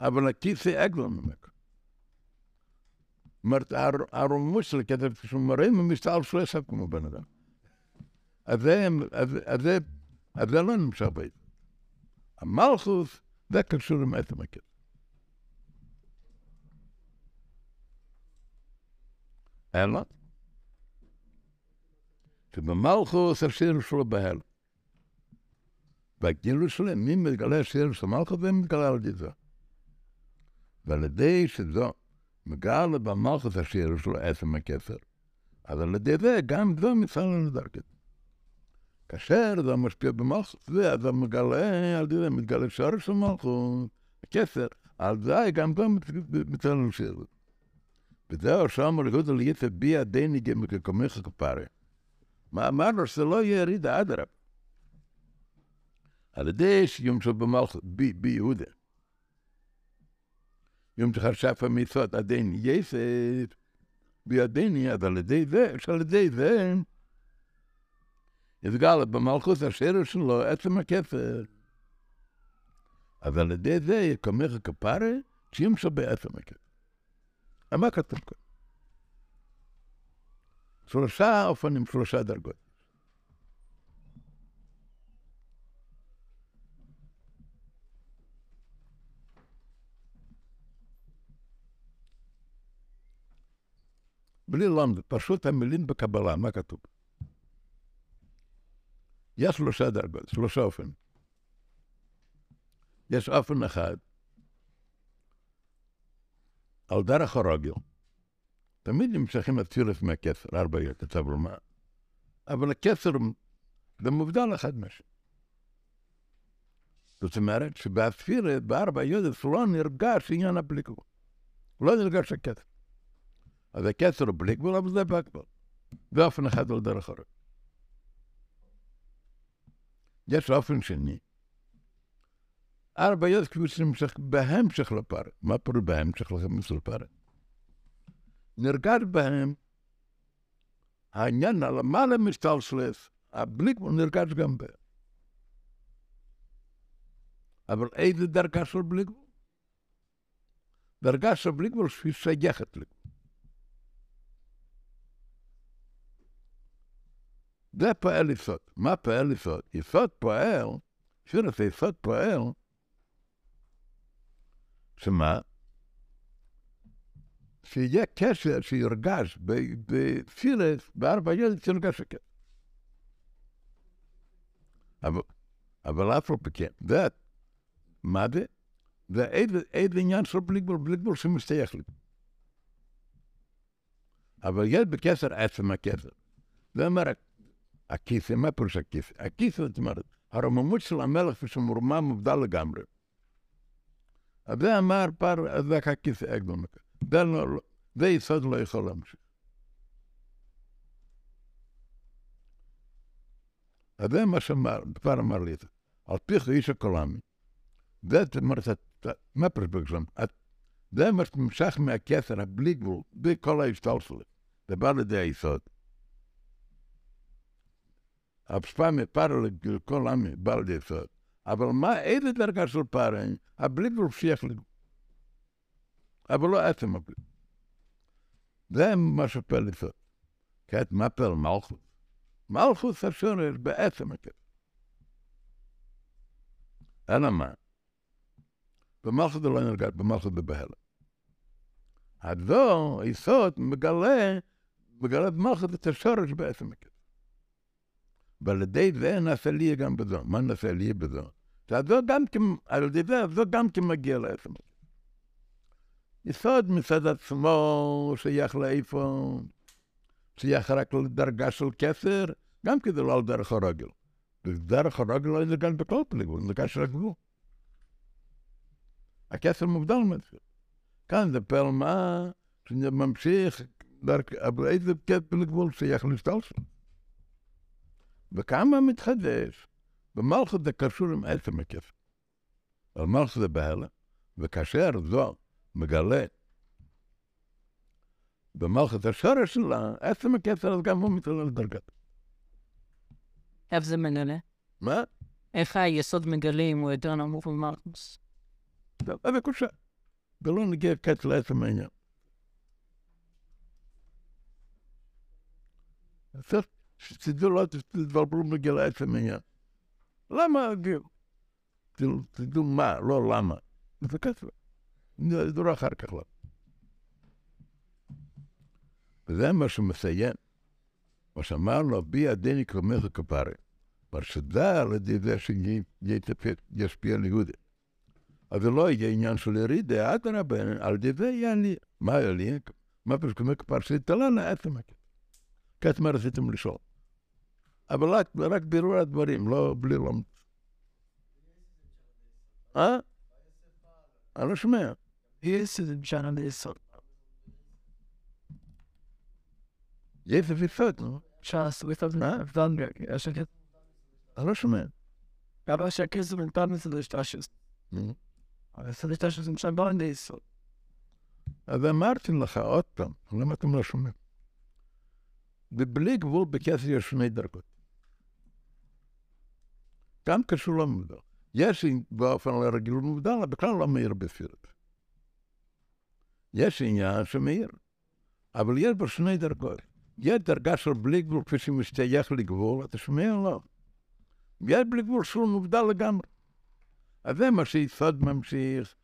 אבל הכיסא עגלון ממך. אומרת, הרומוס של כסף, כשהוא מראה ממשתלשל עשב כמו בן אדם. אז זה לא נמשך בית. המלכוס, זה קשור עם עצם הכסף. אלא, שבמלכוס השיר שלו בהל. והגילוי שלהם, מי מתגלה השיר של מלכוס ומי מתגלה על ידי זה. ועל ידי שזו מגלה במלכוס השיר שלו עצם הכסר, אז על ידי זה גם זו מצלם לדרכת. כאשר זה משפיע במלכוס, זה זה מגלה, על ידי זה מתגלה שורש של מלכוס, הכסר, על זה גם זו מצלם לשיר. וזהו שאמר יהודה ליצא בי עדיני גם כקומך כפרה. מה אמרנו שזה לא יהיה ירידה אדרבה. על ידי שיום של במלכות, בי, בי יהודה. יום שחשף המצוות עדיני יסף, בי עדיני, אז על ידי זה, שעל ידי זה, יסגל במלכות השרש שלו עצם הכסר. אז על ידי זה יקומך כפרה, שיום של בעצם הכסר. מה כתוב כאן? שלושה אופנים, שלושה דרגות. בלי למד, פשוט המילים בקבלה, מה כתוב? יש שלושה דרגות, שלושה אופנים. יש אופן אחד, על דרך הרגל. תמיד נמשכים הצירף מהכסר, ארבע כתב לומר. אבל הכסר זה מובדל אחד מהשני. זאת אומרת שבספירת, בארבע יודף, לא נרגש עניין הבלי גבול. לא נרגש הכסר. אז הכסר הוא בלי גבול, אבל זה בהגבול. באופן אחד על דרך הרגל. יש אופן שני. ארבע כפי שנמשך בהמשך לפרק. מה פירוש בהמשך לפרק? נרגש בהם העניין הלמעלה משתלשלס, הבלי גבול נרגש גם בהם. אבל איזה דרגה של בלי גבול? דרגה של בלי גבול שהיא שייכת לגבול. זה פועל יסוד. מה פועל יסוד? יסוד פועל, שירת יסוד פועל, שמה? שיהיה קשר שיורגש בפילס, בארבע ילד, שיורגש הקשר. אבל, אבל אף כן, זה, מה זה? זה איזה, עניין של בלי גבול, בלי גבול שמסתייך לי. אבל יש בקשר עצם הקשר. זה אומר, הכיסא, מה פירוש הכיסא? הכיסא, זאת אומרת, הרוממות של המלך ושמורמה מובדל לגמרי. אז זה אמר פר, אז זה הכיסא אגדון. זה, לא, זה יסוד לא יכול להמשיך. אז זה מה שאמר, פר אמר לי את זה. על פיך איש הקולמי. זה, זאת אומרת, מה פירוש בגזם? זה מה שנמשך מהכסר, הבלי גבול, בלי כל ההשתלשלות. זה בא לידי היסוד. הפשפה מפר לכל עמי, לידי יסוד. אבל מה, איזה דרגה של פר אין? הבלי שייך לגבול. אבל לא עצם הבלי. זה מה שפל יסוד. כעת, מה פל מלכות? מלכות השורש בעצם הכסר. אלא מה? במלכות זה לא נרגש, במלכות זה בהלם. הדור, היסוד, מגלה, מגלה במלכות את השורש בעצם הכסף. ועל ידי זה נעשה לי גם בזו. מה נעשה לי בזו? על ידי זה, הזו גם כן מגיע לעצם. יסוד מצד עצמו שייך לאיפה, שייך רק לדרגה של כסר, גם כי זה לא על דרך הרגל. דרך הרגל לא נרגש בכל פליגול, נרגש של הגבול. הכסר מובדל מזה. כאן זה פר מה שממשיך, אבל איזה כפל גבול שייך להשתלשל. וכמה מתחדש, במלכות זה קשור עם עצם הכסר. אבל מלכות זה בהלם, וכאשר זו מגלה במלכות השורש שלה, עצם הכסר, אז גם הוא מתעלה לדרגת. איפה זה מגלה? מה? איך היסוד מגלה אם הוא יותר נמוך ממלכוס? טוב, אז זה קושה. ולא נגיע קץ לעצם העניין. צריך שתדעו לא תתבלבלו בגיל לעצם העניין. למה הגיל? תדעו- מה, לא למה. זה כסף. נדעו אחר כך למה. וזה מה שמסיים. מה שאמר לו, בי עדני קרומך כפרה. אבל שדע על ידי זה שישפיע על יהודי. אז זה לא יהיה עניין של ירידה, אדרבה, על ידי זה יהיה עלייה. מה עלייה? מה פירוש כמו כפר שהתעלה לעצם הכסף. מה רציתם לשאול? אבל רק, רק בירור הדברים, לא בלי לומד. אה? אני לא שומע. יש יסוד, נו. ש"ס, את אני לא שומע. אבל שהכסף ניתן. נו. אבל זה לשטשס נמשל בא ליסוד. אז אמרתי לך עוד פעם, למה אתם לא שומעים? ובלי גבול בכסף יש שני דרגות. גם קשור לא מובדל. יש באופן רגיל מובדל, בכלל לא מאיר בספירת. יש עניין שמאיר, אבל יש בו שני דרגות. יש דרגה של בלי גבול כפי שמשתייך לגבול, אתה שומע או לא? יש בלי גבול שהוא מובדל לגמרי. אז זה מה שיסוד ממשיך,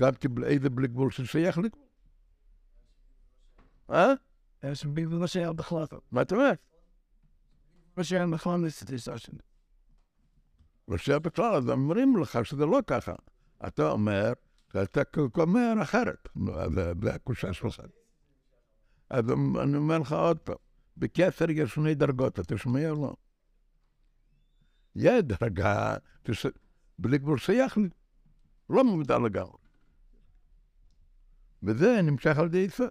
גם כאיזה בלי גבול ששייך לגבול. אה? יש ביבי מה שהיה בכלל. מה אתה אומר? מה שהיה בכלל לסטיישן. ראשי בכלל, אז אומרים לך שזה לא ככה. אתה אומר, ואתה אומר אחרת. זה- הקושה שלך. אז אני אומר לך עוד פעם, בכסר יש שני דרגות, אתה שומע או לא? יש דרגה. בלי גבול שייך לי, לא מובדל לגמרי. וזה נמשך על ידי יסוד.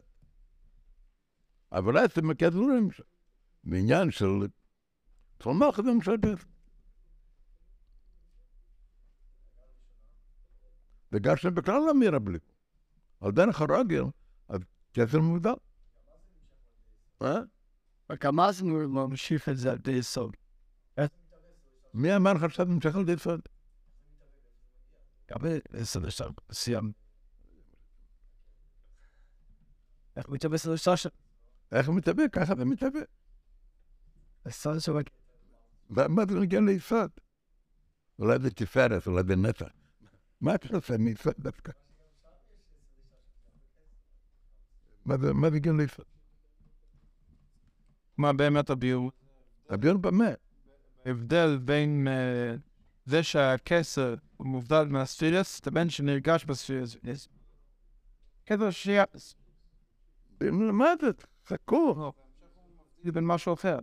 אבל עצם הכסר לא נמשך. בעניין של... מלכות זה נמשך כסף. וגשם בכלל לא מרבלים. על דרך הרגל, אז כסר מובדל. אה? וכמה זה לא ממשיך את זה עד יסוד. מי אמר לך שאתה נמשך על ידי יסוד? גם יסוד יש סיים. איך מתאבס לשטשן? איך הוא מתהווה? ככה זה מתהווה. יסוד שלו מה מה זה נגיע ליסוד? אולי זה תפארת, אולי זה נצח. מה אתה עושה מצווה דווקא? מה זה מה גן ליסוד? מה באמת הביור? הביור באמת. הבדל בין אה, זה שהכסר הוא מובדל מהספירס לבין שנרגש בספירס. כסר שיהיה... מה זה? חכו. לא, בין משהו אחר.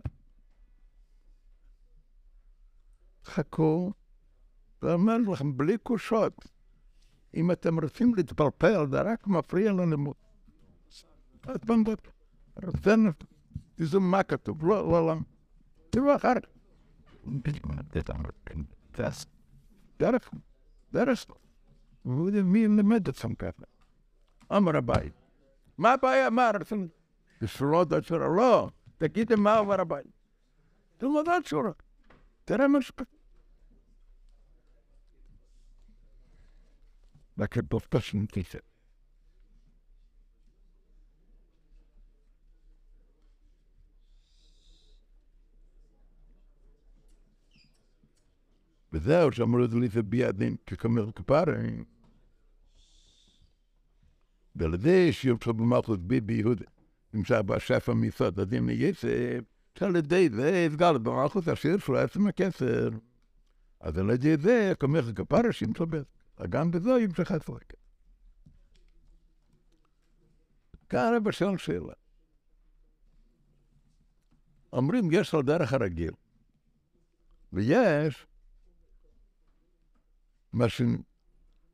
חכו. ואומר לכם, בלי קושות, אם אתם רוצים להתפלפל, זה רק מפריע ללימוד. פעם רוצה, תזו מה כתוב, לא, לא, לא. תראו אחר כך. דרך, דרך. מי לימד אתכם ככה? אמר הבית. מה הבעיה? מה רצינו? לשרות השורה. לא, תגידי מה אומר הבית. תלמד השורה. תראה מה שכתוב. וכתוב פשוט כיסא. וזהו, שאמרו לי זה בידין ככמר כפרים. ועל ידי שיוצא במלכות ביבי יהודה, נמצא בשפע מיסוד הדין ליסף, שעל ידי זה הסגל במלכות השיר שלו עצם הכסר. אז על ידי זה, כמר כפרה שימצא בזה. גם בזו ימשך הסרק. כאן הרב שואל שאלה. אומרים, יש על דרך הרגיל, ויש מה ש...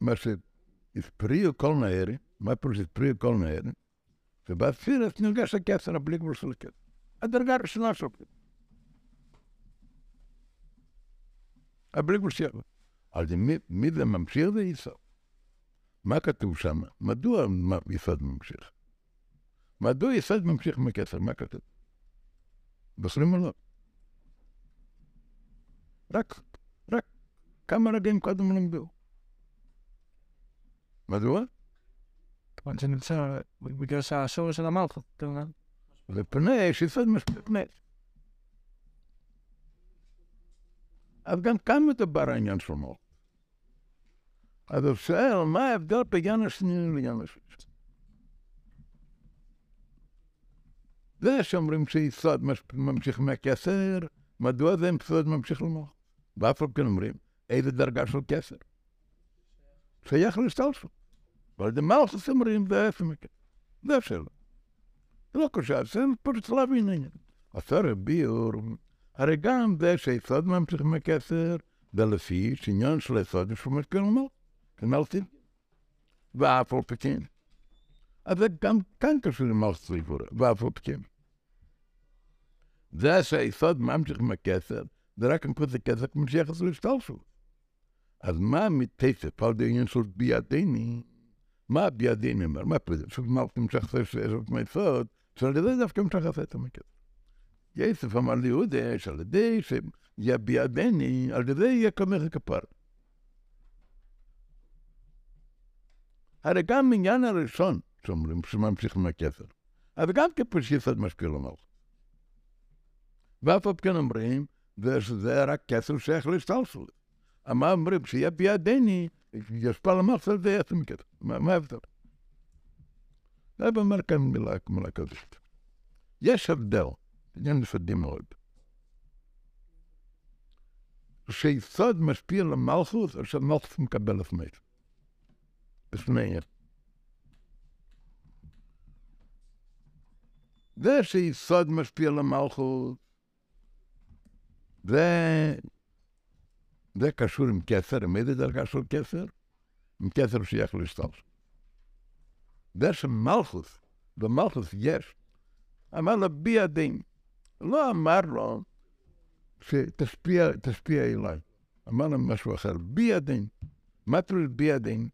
מה שהפריעו כל נערי, מה פירוש הפריעו כל נערי? ובאפירס נרגש הכסר, הבלי גבול של הכסר. הדרגה הראשונה של הכסר. הבלי גבול של הכסר. אז מי, מי זה ממשיך זה יסוד. מה כתוב שם? מדוע יסוד ממשיך? מדוע יסוד ממשיך מכסר? מה כתוב? בוחרים או לא? רק, רק כמה רגעים קודם למדו. מדוע? כיוון שנמצא בגלל שהשורש של המלכות, אתה מבין? ופני, שיסוד משפיע פני. אז גם כאן מדבר העניין של מלכות. אז הוא שואל, מה ההבדל בין השני לעניין השלישי? זה שאומרים שיסוד ממשיך מהכסר, מדוע זה יסוד ממשיך למוח? ואף על כן אומרים, איזה דרגה של כסר? שייך להשתלשלות. ועל ידי מלכוס אומרים, זה איפה מכסר. זה השאלה. זה לא קשה, זה פשוט להבין העניין. עשר ביור, הרי גם זה שיסוד ממשיך מהכסר, זה לפי שעניין של יסוד יש לו כמלטין, ואף על פי אז זה גם כאן קשור למלכות סביבורה, ואף על פי זה שהיסוד ממשיך עם הכסר, זה רק נקוד זה כסר ממשיך את להשתלשלות. אז מה מתסף על העניין של בידני? מה בידני אומר? מה פה זה? שמלכות נמשך את היסוד, שעל ידי דווקא נמשך את המכסר. יסף אמר ליהודה שעל ידי שיהיה בידני, על ידי יהיה כמך כפר. הרי גם עניין הראשון, שאומרים, שממשיך מהכסר, אז גם כפרשיסת משפיע למלכות. ואף על כן אומרים, שזה רק כסר שייך להשתלשלות. מה אומרים, שיהיה בידני, ישפע למלכות, זה יעשה מכסר. מה ההבדל? זה אומר כאן מילה, מילה כזאת. יש הבדל, עניין נפרדים מאוד. שיסוד משפיע למלכות, או שהמלכות מקבל את מת. בפניהם. זה שיסוד משפיע למלכות, זה, זה קשור עם כסר, עם איזה דרגה של כסר? עם כסר שייך להשתלש. זה שמלכות, במלכות יש, אמר לו בי הדין. לא אמר לו שתשפיע תשפיע אליי. אמר לו משהו אחר, בי הדין. מה פירוש בי הדין?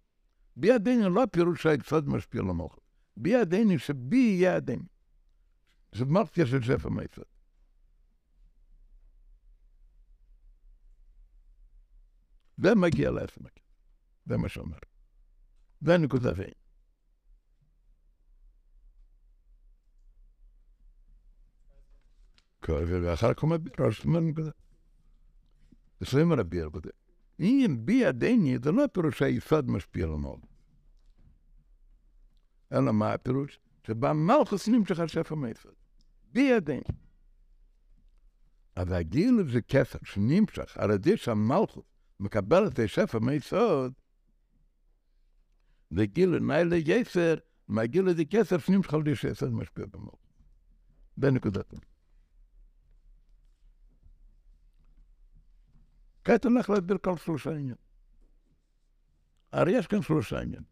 בידינו לא פירוש שהיסוד משפיע למוח. בידינו שבי יהיה הדין. זה מרתיה של שפע מהיסוד. זה מגיע הכסף. זה מה שאומר. זה נקודה ואין. ואחר כך הוא מביא ראש, אומר נקודה. לפעמים רבי הרבה. אם בידיני, זה לא פירוש שהיסוד משפיע למוח. אלא מה הפירוש? שבמלכוס נמשך השפע מהיסוד. בידינו. אז הגיל זה כסף שנמשך על ידי שהמלכוס מקבל את השפע מהיסוד, זה גיל ניילה יסר, מהגיל הזה כסף שנמשך על ידי שהיסוד משפיע במלכוס. כעת הולך עניין. הרי יש כאן שלושה עניין.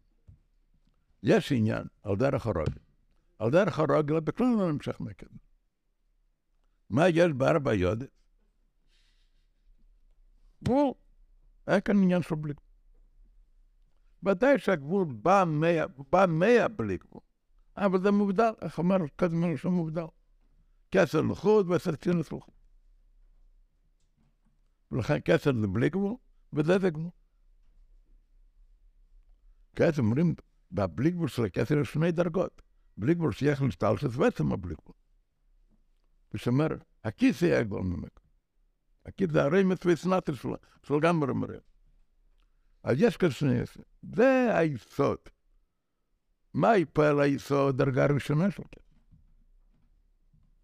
יש עניין על דרך הרגל. על דרך הרגל בכלל לא נמשך מכן. מה יש בארבע יודת? גבול. אין כאן עניין של בלי גבול. ודאי שהגבול בא מאה, בא מאה בלי גבול. אבל זה מובדל, איך אומר קודם שהוא מובדל. כסר לחוד צינוס לחוד. ולכן כסר זה בלי גבול, וזה זה גבול. כעת אומרים, בבלי גבול של הכסר יש שני דרגות. בלי גבול שייך להשתלשת ועצם הבלי גבול. ושאומר, הכיס יהיה גבול ממנו. הכיס זה הרי מצווי סנטר של גמרי מראה. אז יש כאן שני יסוד. זה היסוד. מה יפעל היסוד דרגה ראשונה של כסר?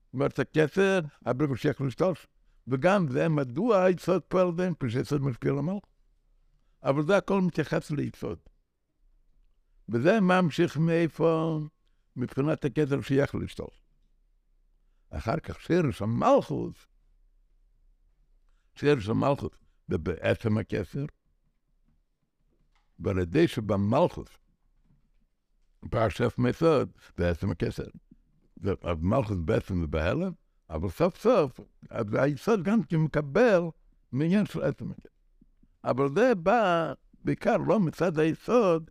זאת אומרת, הכסר, הבלי גבול שייך להשתלשת. וגם זה מדוע היסוד פועל פשוט משפיע למלך. אבל זה הכל מתייחס ליסוד. וזה ממשיך מאיפה, מבחינת הכתר שייך לשתול. אחר כך שרש המלכות, שרש המלכות, ובעצם הכתר, ועל ידי שבמלכות, פרשת מסוד, בעצם הכתר, המלכות בעצם זה בהלם, אבל סוף סוף, היסוד גם כן מקבל מעניין של עצם הכתר. אבל זה בא בעיקר לא מצד היסוד,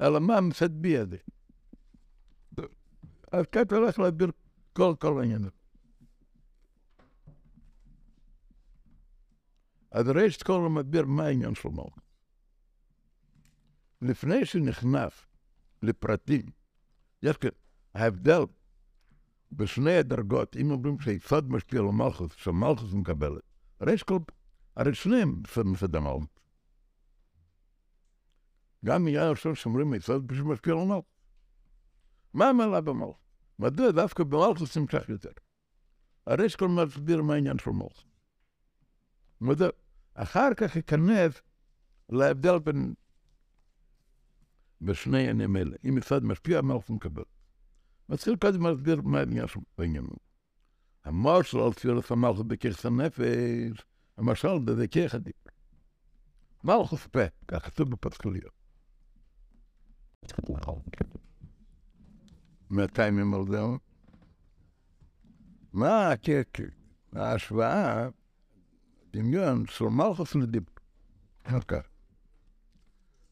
אלא מה מצד בידי. אז כעת הולך להסביר כל כל העניין. אז ראשית כל הוא מסביר מה העניין של מלכות. לפני שנכנס לפרטים, יש כאן ההבדל בשני הדרגות, אם אומרים שיסוד משפיע על מלכות, שמלכות מקבלת, ראשית כל, הרי שניהם מסד המלכות. גם עניין ראשון שאומרים יסוד פשוט משפיע על מלכות. מה המעלה במלכות? מדוע דווקא במלכות נמשך יותר? הרי שכל מסביר מה העניין של מלכות. מדוע? אחר כך ייכנס להבדל בין בשני עניינים אלה. אם יסוד משפיע, המלכות מקבל. מתחיל קודם להסביר מה העניין של העניין. המשל על תפילת המלכות בכיכס הנפש, המשל זה כיח הדיבר. מלכות פה, כך כתוב בפסקליות. מתי ממלדאו? מה ההשוואה, דמיון של מלכוס לדיבר? אוקיי.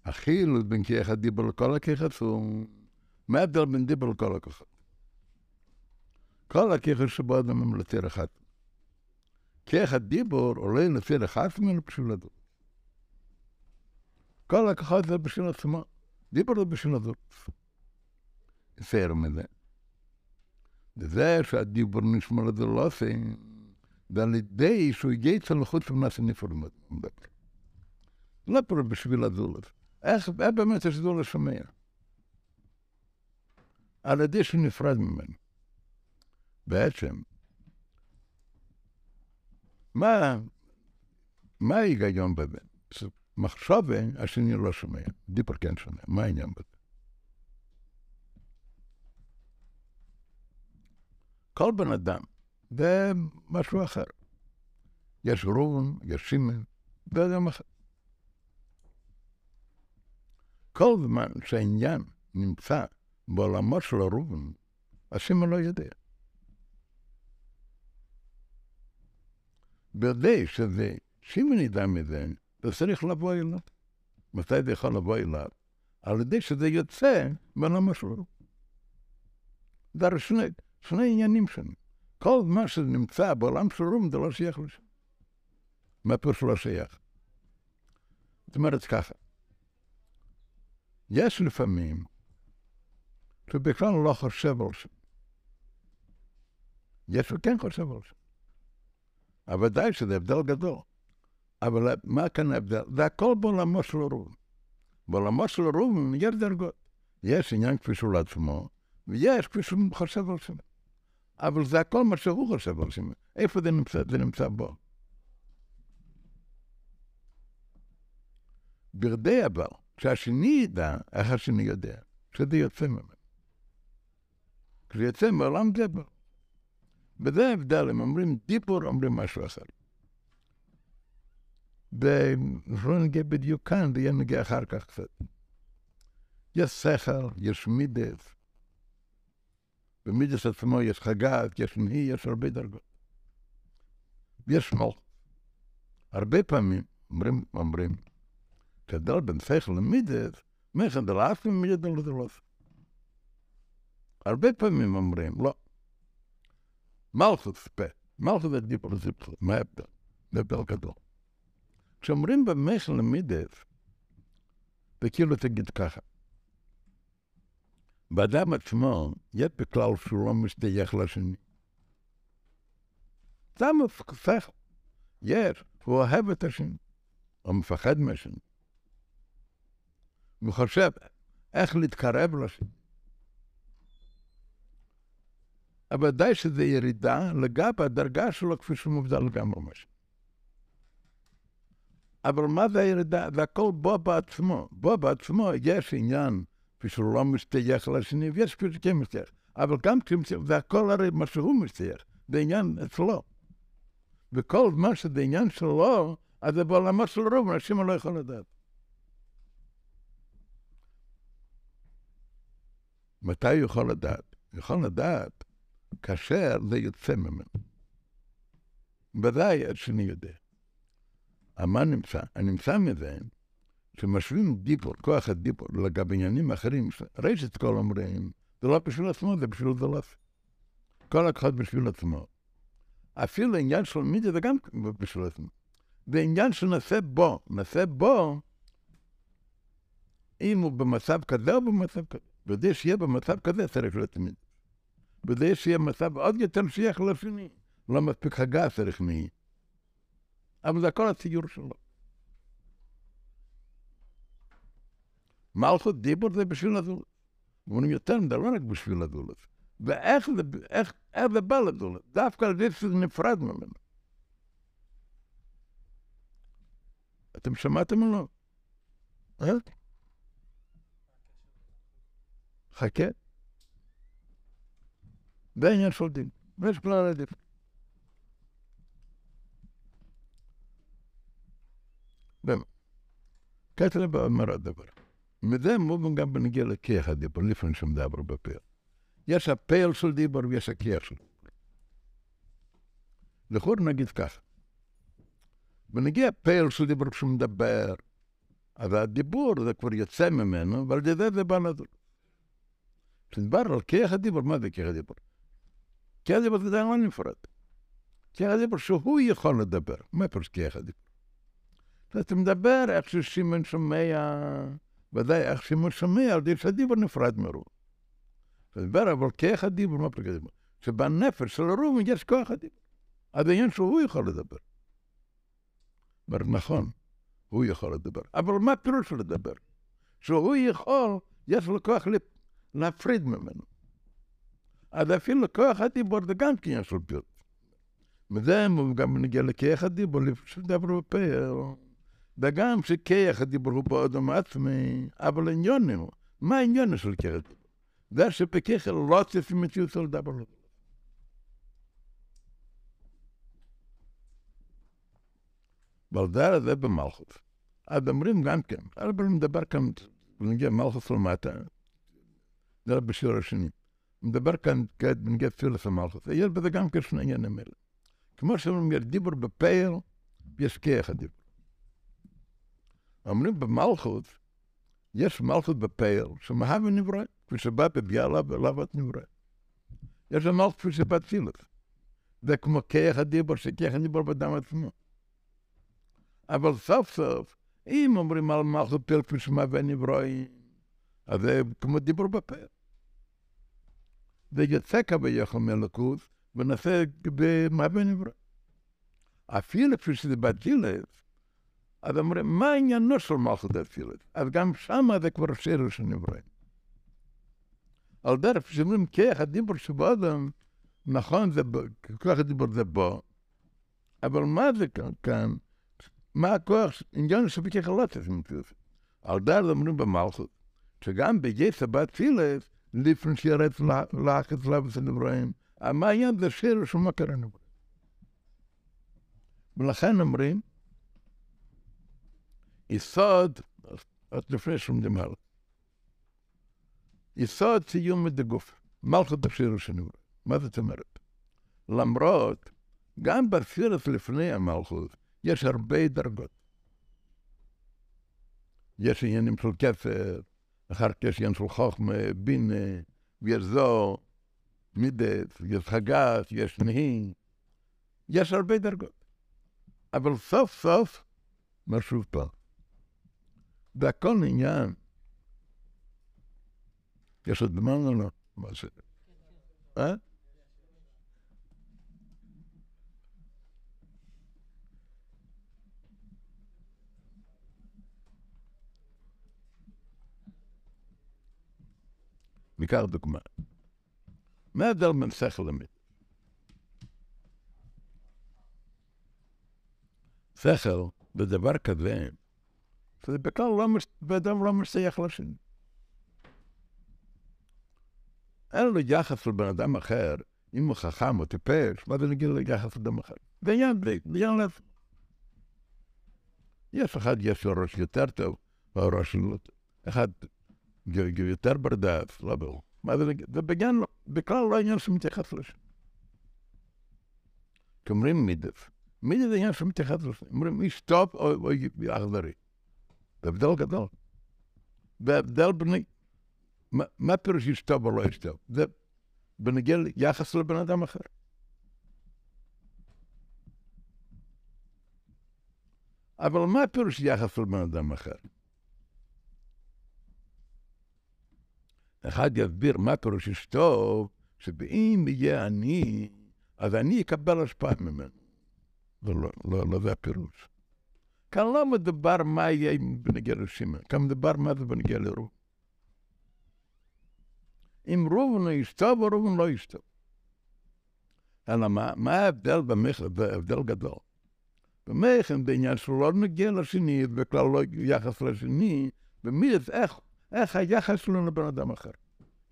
החילוט בין כיח הדיבר לכל הכיחס הוא... מה ההבדל בין דיבר לכל הכיחס? כל הכיחס שבו אדם לציר אחד. כיח הדיבור עולה לציר אחד ממנו בשביל. כל הכיחס זה בשביל עצמו. דיבר זה בשביל לדור. יותר מזה. וזה שהדיבור נשמע לזה לא עושה, ועל ידי שהוא הגיע אצלנו חוץ מנאסי נפרדות. לא פה בשביל הזולת. איך באמת יש זולת שומע? על ידי שהוא נפרד ממנו. בעצם, מה, מה ההיגיון בזה? מחשבה, השני לא שומע, דיפר כן שומע, מה העניין בזה? כל בן אדם, זה משהו אחר. יש ראובן, יש שמן, זה אדם אחר. כל זמן שהעניין נמצא בעולמו של ראובן, השמן לא יודע. בכדי שזה, שמן ידע מזה, זה צריך לבוא אליו. מתי זה יכול לבוא אליו? על ידי שזה יוצא בעולמו של ראובן. זה שני, שני עניינים שונים. כל מה שנמצא בעולם של רום זה לא שייך לשם. מה פירוש לא שייך? זאת אומרת ככה, יש לפעמים שבכלל לא חושב על שם. יש וכן חושב על שם. אבל ודאי שזה הבדל גדול. אבל מה כאן ההבדל? זה הכל בעולמו של רום. בעולמו של רום יש דרגות. יש עניין כפי שהוא לעצמו, ויש כפי שהוא חושב על שם. אבל זה הכל מה שהוא חושב על שם. איפה זה נמצא? זה נמצא בו. ברדי אבל, שהשני ידע, איך השני יודע, שזה יוצא ממנו. כשזה יוצא מעולם דבר. וזה ההבדל, הם אומרים דיפור, אומרים משהו אחר. ולא נגיע בדיוק כאן, ויהיה נגיע אחר כך קצת. יש שכל, יש מידס. במידס עצמו יש חגת, יש נהי, יש הרבה דרגות. יש מלך. הרבה פעמים אומרים, אומרים, כדל בין שכל למידס, מכן דלעס ומידס דלעס. הרבה פעמים אומרים, לא. מלכוס פה, מלכוס זה דיפור זיפסל, מה ההבדל? זה הבדל גדול. כשאומרים במכן למידס, זה כאילו תגיד ככה. באדם עצמו, יש בכלל שהוא לא משתייך לשני. זה המפסח. יש, הוא אוהב את השני, הוא מפחד מהשני. הוא חושב איך להתקרב לשני. אבל ודאי שזה ירידה לגבי הדרגה שלו כפי שהוא מובדל לגמרי משהו. אבל מה זה הירידה? זה הכל בו בעצמו. בו בעצמו יש עניין כשהוא לא משתייך לשני, ויש כשהוא כן משתייך. אבל גם כשהוא זה הכל הרי מה שהוא משתייך, זה עניין אצלו. וכל זמן שזה עניין שלו, אז זה בעולמו של רוב, אנשים לא יכולים לדעת. מתי הוא יכול לדעת? הוא יכול לדעת כאשר זה יוצא ממנו. ודאי השני יודע. מה נמצא? הנמצא מזה כשמשווים דיפור, כוח הדיפור, לגבי עניינים אחרים, רשת כל אומרים, זה לא בשביל עצמו, זה בשביל זולף. כל אחד בשביל עצמו. אפילו עניין של מידי זה גם בשביל עצמו. ועניין של נעשה בו, נעשה בו, אם הוא במצב כזה או במצב כזה. וכדי שיהיה במצב כזה צריך להיות מידי. וכדי שיהיה מצב עוד יותר שייך לשני. לא מספיק הגה צריך מי. אבל זה הכל הציור שלו. מלכות דיבור זה בשביל הזולת. אומרים יותר מדי, לא רק בשביל הזולת. ואיך זה, איך, איך זה בא לזולת? דווקא על זה שזה נפרד ממנו. אתם שמעתם או לא? אה? חכה. זה עניין של דין. ויש כלל עדיף. באמת. כתב אומר הדבר. מזה מובן גם בנגיע לכיח הדיבור, לפני שמדבר בפייל. יש הפייל של דיבור ויש הכיח של דיבור. לכאורה נגיד ככה, בנגיע פייל של דיבור כשהוא מדבר, אז הדיבור זה כבר יוצא ממנו, ועל ידי זה בא לדור. כשנדבר על כיח הדיבור, מה זה כיח הדיבור? כיח הדיבור זה לא נפרד. כיח הדיבור שהוא יכול לדבר, מה פירוש כיח הדיבור? אתה מדבר איך ששמעון שומע ודאי, איך שהוא שומע על דין שהדיבור נפרד מרוב. דבר, אבל כיח הדיבור, מה פרק הדיבור? שבנפש של הרוב יש כוח הדיבור. אז העניין שהוא יכול לדבר. אומר, נכון, הוא יכול לדבר. אבל מה פירוש לדבר? שהוא יכול, יש לו כוח להפריד ממנו. אז אפילו כוח הדיבור זה גם כן יש לו פירוש. מזה גם נגיע לכיח הדיבור, לפני שדבר בפה, וגם שכיח הדיבור הוא באדם עצמי, אבל עניון הוא. מה העניון של כיח הדיבור? זה שפכיח לא צריך מציאות של דבר לא. ועל דרך זה במלכות. אז אומרים גם כן, אבל מדבר כאן, בנגיע מלכות למטה, זה בשיר השני. מדבר כאן כעת בנגיע תפילת המלכות. יש בזה גם כן שני עניינים אלה. כמו שאומרים, דיבור בפייל, יש כיח הדיבור. אומרים במלכות, יש מלכות בפייל, שמהווה נברא, כפי שבא בביאה לאהבת נברא. יש מלכות כפי שבא תפילת. זה כמו כיח הדיבור, שכיח הדיבור בדם עצמו. אבל סוף סוף, אם אומרים על מלכות פייל כפי שמהווה נברא, אז זה כמו דיבור בפייל. זה יוצא כביכול מלכות, ונעשה במהווה נברא. אפילו כפי שזה בתפילת, אז אומרים, מה עניינו של מלכות אצילת? אז גם שמה זה כבר שיר של נבראים. על דרך שאומרים, כיח הדיבור שבאדם, נכון, זה כוח הדיבור זה בו, אבל מה זה כאן? מה הכוח, עניין שבכך לא מציאות. על דרך אומרים במלכות, שגם בגייס הבת תפילת, לפני שירד לחץ לבס הנבראים, מה העניין זה שיר של מכר הנבראים. ולכן אומרים, יסוד, עוד לפני שלומדים הלאה. יסוד סיום דגוף, מלכות בספירה שנברא. מה זאת אומרת? למרות, גם בספירת לפני המלכות, יש הרבה דרגות. יש עניינים של כסף, אחר יש עניין של חוכמה, בינה, ויש זו, יש חגת, יש נהי, יש הרבה דרגות. אבל סוף סוף, משהו פה. והכל עניין. יש עוד זמן או לא? מה זה? אה? ניקח דוגמה. מה ההבדל בין שכל למידה? שכל, בדבר כזה, זה בכלל לא, מש... באדם לא משייך לשני. אין לו יחס לבן אדם אחר, אם הוא חכם או טיפש, מה זה נגיד לו יחס לאדם אחר? זה עניין זה עניין לעצמו. יש אחד, יש לו ראש יותר טוב, או ראש שלו לא טוב. אחד יותר ברדף, לא ברור. זה? זה בעניין, בכלל לא עניין שמתייחס לשני. כי אומרים מידף. מידף זה עניין שמתייחס לשני. אומרים איש טוב או אכזרי. זה הבדל גדול. והבדל בני... מה, מה פירוש איש טוב או לא איש טוב? זה בנגיע ליחס לבן אדם אחר. אבל מה פירוש יחס לבן אדם אחר? אחד יסביר מה פירוש איש טוב, שאם יהיה אני, אז אני אקבל השפעה ממנו. זה לא, לא, לא זה הפירוש. כאן לא מדובר מה יהיה בנגיע לשמעון, כאן מדובר מה זה בנגיע לרוב. אם ראובן איש טוב או לא איש טוב. אלא מה, מה ההבדל במכר, זה הבדל גדול. במכר, בעניין שלא נגיע לשני, בכלל לא יחס לשני, ומי זה איך, איך היחס שלו לבן אדם אחר.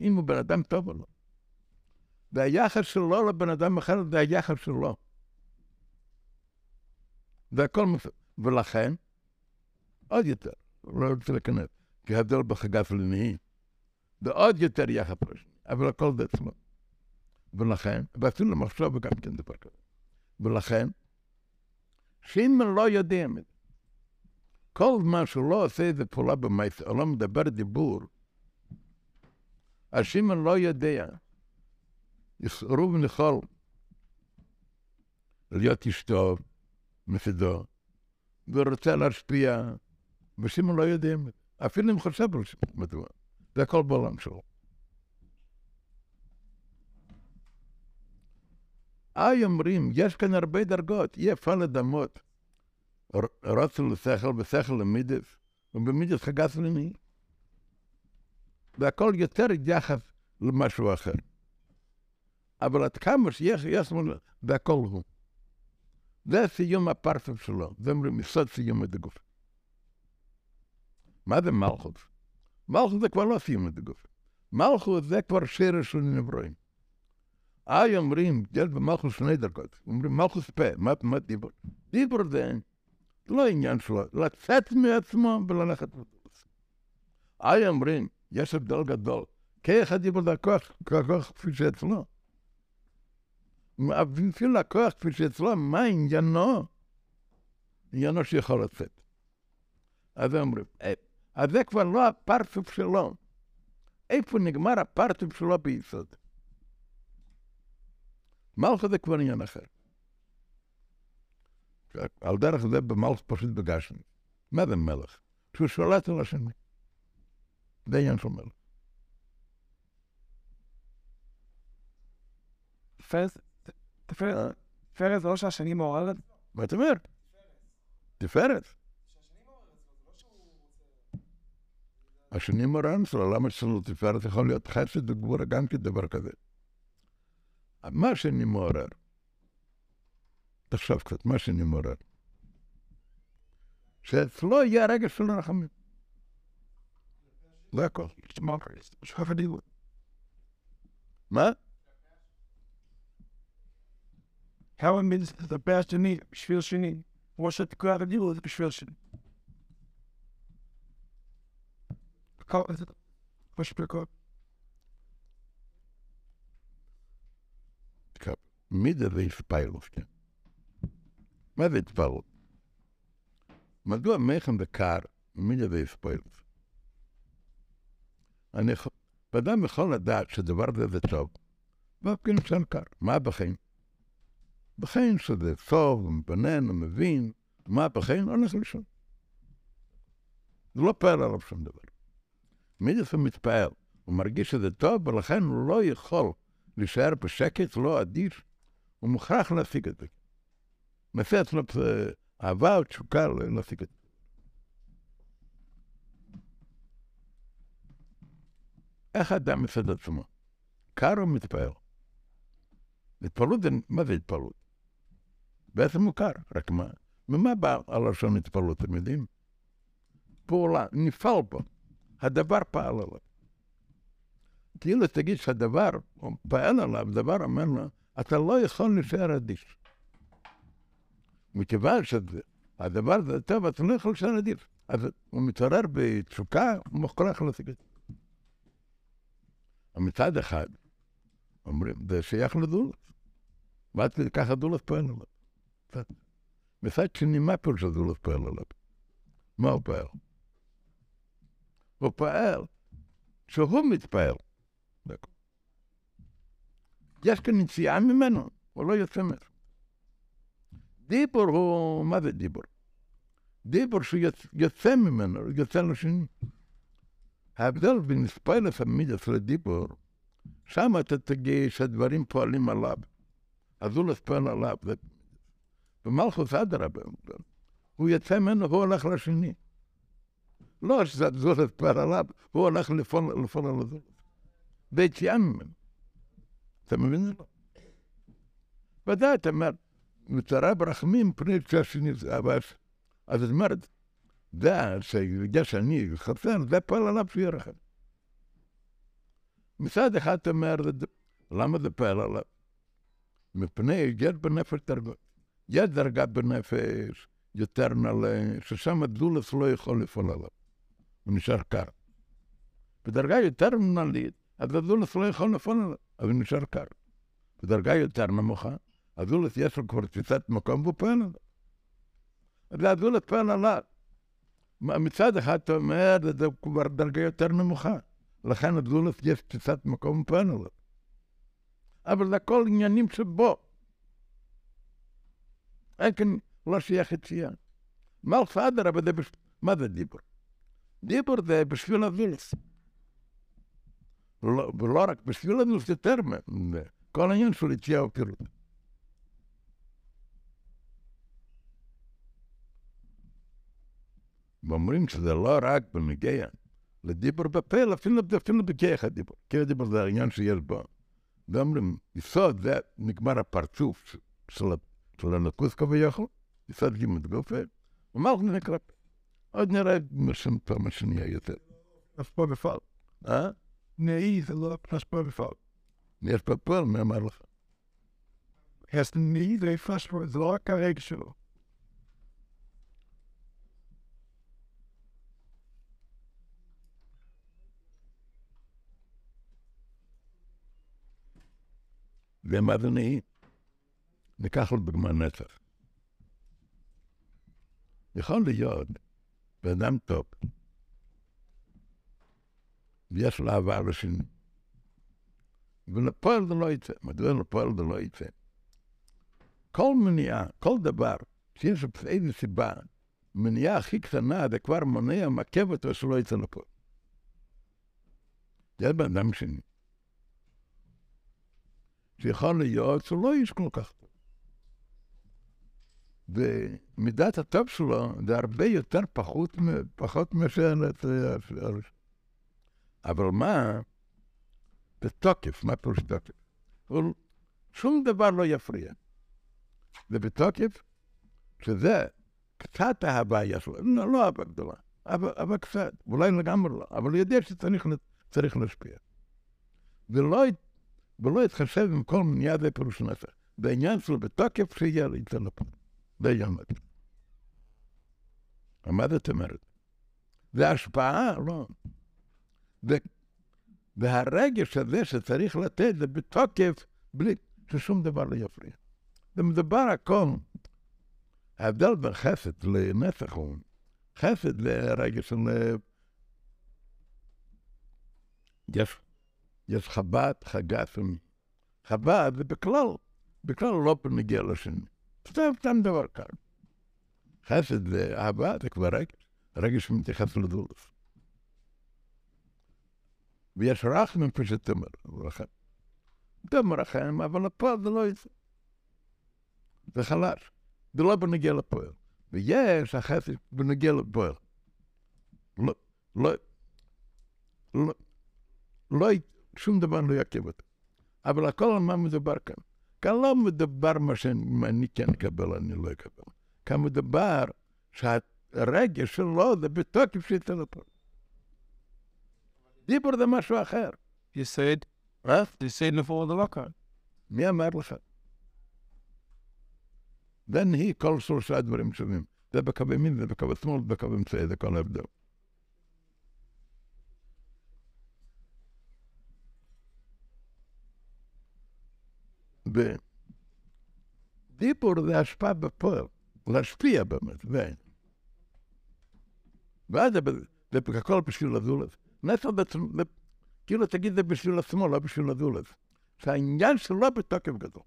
אם הוא בן אדם טוב או לא. והיחס שלו לבן אדם אחר זה היחס שלו. והכל מפ... ולכן, עוד יותר, לא רוצה להיכנס, ההבדל בחגת לנהי, ועוד יותר יחס לשני, אבל הכל זה אצלו. ולכן, ואפילו למחשוב גם כן דבר כזה. ולכן, שאם לא יודע מזה, כל זמן שהוא לא עושה איזה פעולה במעשה, או לא מדבר דיבור, שמעון לא יודע, ראובן יכול להיות איש טוב, מפדו, ורוצה להשפיע, ושמעון לא יודע, אפילו אם חושב על שמעון, מדוע. זה הכל בעולם שלו. איי אומרים, יש כאן הרבה דרגות, אי אפשר לדמות. רצו לשכל ושכל למידס, ובמידס חגס למי. והכל יותר יחס למשהו אחר. אבל עד כמה שיש, יש לנו, והכל הוא. זה סיום הפרצוף שלו, זה יסוד סיום הדגוף. מה זה מלכות? מלכות זה כבר לא סיום הדגוף. מלכות זה כבר שרש של נברואים. איי אומרים, יש במלכות שני דרגות. אומרים מלכות פה, מה, דיבור? דיבור זה לא עניין שלו, לצאת מעצמו וללכת לדרוס. איי אומרים, יש הבדל גדול. כאחד דיבור זה הכוח, כוח כפי שאצלו. אפילו הכוח כפי שאצלו, מה עניינו? עניינו שיכול לצאת. אז אומרים, אז זה כבר לא הפרצוף שלו. איפה נגמר הפרצוף שלו ביסוד? מלכה זה כבר עניין אחר. על דרך זה במלך פשוט בגשמי. מה זה מלך? שהוא שולט על השני. זה עניין של מלך. תפארת זה לא שהשני מעוררת? מה אתה אומר? תפארת. השני מעורר אצלו, למה אצלנו תפארת יכול להיות חסד וגבורה גם כדבר כזה? מה השני מעורר? תחשוב קצת, מה השני מעורר? שאצלו יהיה הרגש של רחמים. זה הכל. מה? כמה מידס לטפח שני בשביל שני, כמו שתקרא רגיל זה בשביל שני. פשוט בכל. מידה כן. מה זה התפרעות? מדוע מייכם וקר מידה זה הספיילוס? אני, ואדם יכול לדעת שדבר זה זה טוב, ואף כן אפשר קר. מה בחיים? בחיים שזה טוב, הוא מבנן, הוא מבין, מה בחיים? הולך לישון. זה לא פועל עליו שום דבר. מידה זה מתפעל, הוא מרגיש שזה טוב, ולכן הוא לא יכול להישאר בשקט, לא אדיש, הוא מוכרח להשיג את זה. נעשה אצלו אה, אהבה תשוקה להשיג את זה. איך האדם מסד עצמו? קר או מתפעל? התפעלות זה, מה זה התפעלות? בעצם הוא קר, רק מה? ממה בא הלשון התפעלות, אתם יודעים? פעולה, נפעל בו, הדבר פעל עליו. כאילו תגיד שהדבר, פעל עליו, דבר אומר לו, אתה לא יכול להישאר אדיש. מכיוון שהדבר הזה טוב, אתה לא יכול להישאר אדיש. אז הוא מתעורר בתשוקה, הוא מוכרח להשיג את זה. מצד אחד, אומרים, זה שייך. ועד כדי ככה דולת פועל עליו. מצד- שני, מה פירוש שדולת פועל עליו? מה הוא פועל? הוא פועל שהוא מתפעל. יש כאן יציאה ממנו, הוא לא יוצא ממנו. דיבור הוא, מה זה דיבור? דיבור שהוא יוצ- יוצא ממנו, יוצא לשני. ההבדל בין ספיילס המידס לדיבור, שם אתה תגיד שהדברים פועלים עליו. אז הוא לא ספל עליו. במלכוס אדרבה, הוא יצא ממנו והוא הולך לשני. לא שהזול ספל עליו, הוא הולך לפעול על הזול. ביציאה ממנו. אתה מבין? ודאי, אתה אומר, מצרה ברחמים פני זה אבל... אז זאת אומרת, זה שבגלל שאני חסר, זה פועל עליו שיהיה רחם. מצד אחד אתה אומר, למה זה פועל עליו? מפני יש בנפש דרגות. יש דרגה בנפש יותר נעלה, ששם הדולס לא יכול לפעול עליו. הוא נשאר קר. בדרגה יותר נעלית, אז הדולס לא יכול לפעול עליו, אז הוא נשאר קר. בדרגה יותר נמוכה, הדולס יש לו כבר תפיסת מקום והוא פועל עליו. אז הדולס פועל עליו. מצד אחד אתה אומר, זה כבר דרגה יותר נמוכה. לכן הדולס יש תפיסת מקום ופועל עליו. אבל זה הכל עניינים שבו. אין כאן לא שייך יציאה. מלך אדרבה זה. מה זה דיבור? דיבור זה בשביל הדולס. לא, ולא רק בשביל הדולס יותר מזה. כל העניין של יציאה ופירוט. ואומרים שזה לא רק בנגיע לדיבור בפה, אלא אפילו, אפילו בכיח הדיבור. כי הדיבור זה העניין שיש בו. ואומרים, יסוד זה נגמר הפרצוף של, ה- של הנקוס כביכול, יסוד ג' גופה, ומלכו נקרא פה. עוד נראה משם פעם השנייה יותר. אף פה בפעל. אה? נאי זה לא פלש פה בפעל. יש פה פועל, מי אמר לך? אז נאי זה פלש פה, זה לא רק הרגע שלו. זה נהי? ניקח לדוגמה נצח. יכול להיות בן טוב, ויש לו אהבה לשני. ולפועל זה לא יצא. מדוע לפועל זה לא יצא? כל מניעה, כל דבר, שיש איזו סיבה, מניעה הכי קטנה, זה כבר מונע, מעכב אותו שלא יצא לפועל. זה בן אדם שני. שיכול להיות שהוא לא איש כל כך טוב. ומידת הטוב שלו זה הרבה יותר פחות, פחות מאשר... אבל מה? בתוקף, מה פירוש תוקף? שום דבר לא יפריע. זה בתוקף, שזה קצת אהבה יש לו, לא, לא אהבה גדולה, אבל, אבל קצת, אולי לגמרי לא, אבל הוא יודע שצריך לה- צריך להשפיע. ולא, ולא יתחשב עם כל מניעה זה פירוש נצח. בעניין שלו בתוקף שיהיה יצא לפה. זה יעמד. מה זאת אומרת? זה השפעה? לא. והרגש הזה שצריך לתת זה בתוקף, בלי ששום דבר לא יפריע. ומדובר הכל, ההבדל בין חסד לנצח הוא, חסד לרגש של... יש, יש חב"ד, חג"פים. חב"ד זה בכלל, בכלל לא נגיע לשני. סתם, סתם דבר קל. חסד ואהבה זה כבר רגש, רגש שמתייחס לדולף. ויש רחמים כפי שאתה אומר, רחם. אתה מרחם, אבל הפועל זה לא יצא. זה חלש. זה לא בנגיע לפועל. ויש החסד בנגיע לפועל. לא, לא, לא, לא, שום דבר לא יעכב אותו. אבל הכל על מה מדובר כאן. כאן לא מדובר מה שאני כן אקבל, אני לא אקבל. כאן מדובר שהרגש שלו זה בתוקף שיצא לפועל. דיבור זה משהו אחר. You said, אה? you said לפור זה לא כאן. מי אמר לך? זה נהי כל שלושה דברים שונים. זה בקו ימין, זה בקו שמאל, זה בקו אמצעי, זה כל ההבדל. ודיבור זה השפעה בפועל, להשפיע באמת, זה. ואז זה, זה הכל בשביל הזולת. נצר בעצם, זה- כאילו תגיד זה בשביל עצמו, לא בשביל הזולת. שהעניין שלו בתוקף גדול.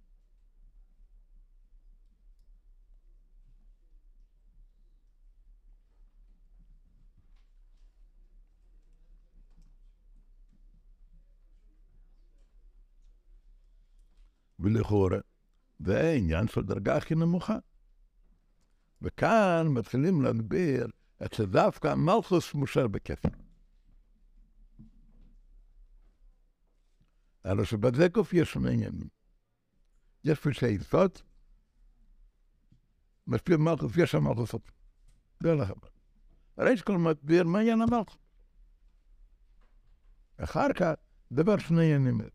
ולכאורה, זה העניין של דרגה הכי נמוכה. וכאן מתחילים להסביר את שדווקא מלכוס מושר בכסף. הלוא שבזה גוף יש שני עניינים. יש פשעי יסוד, משפיע מלכוס, יש שם מלכוסות. זה לכם. הרי שכל מסביר מה עניין המלכוס. אחר כך, דבר שני עניינים.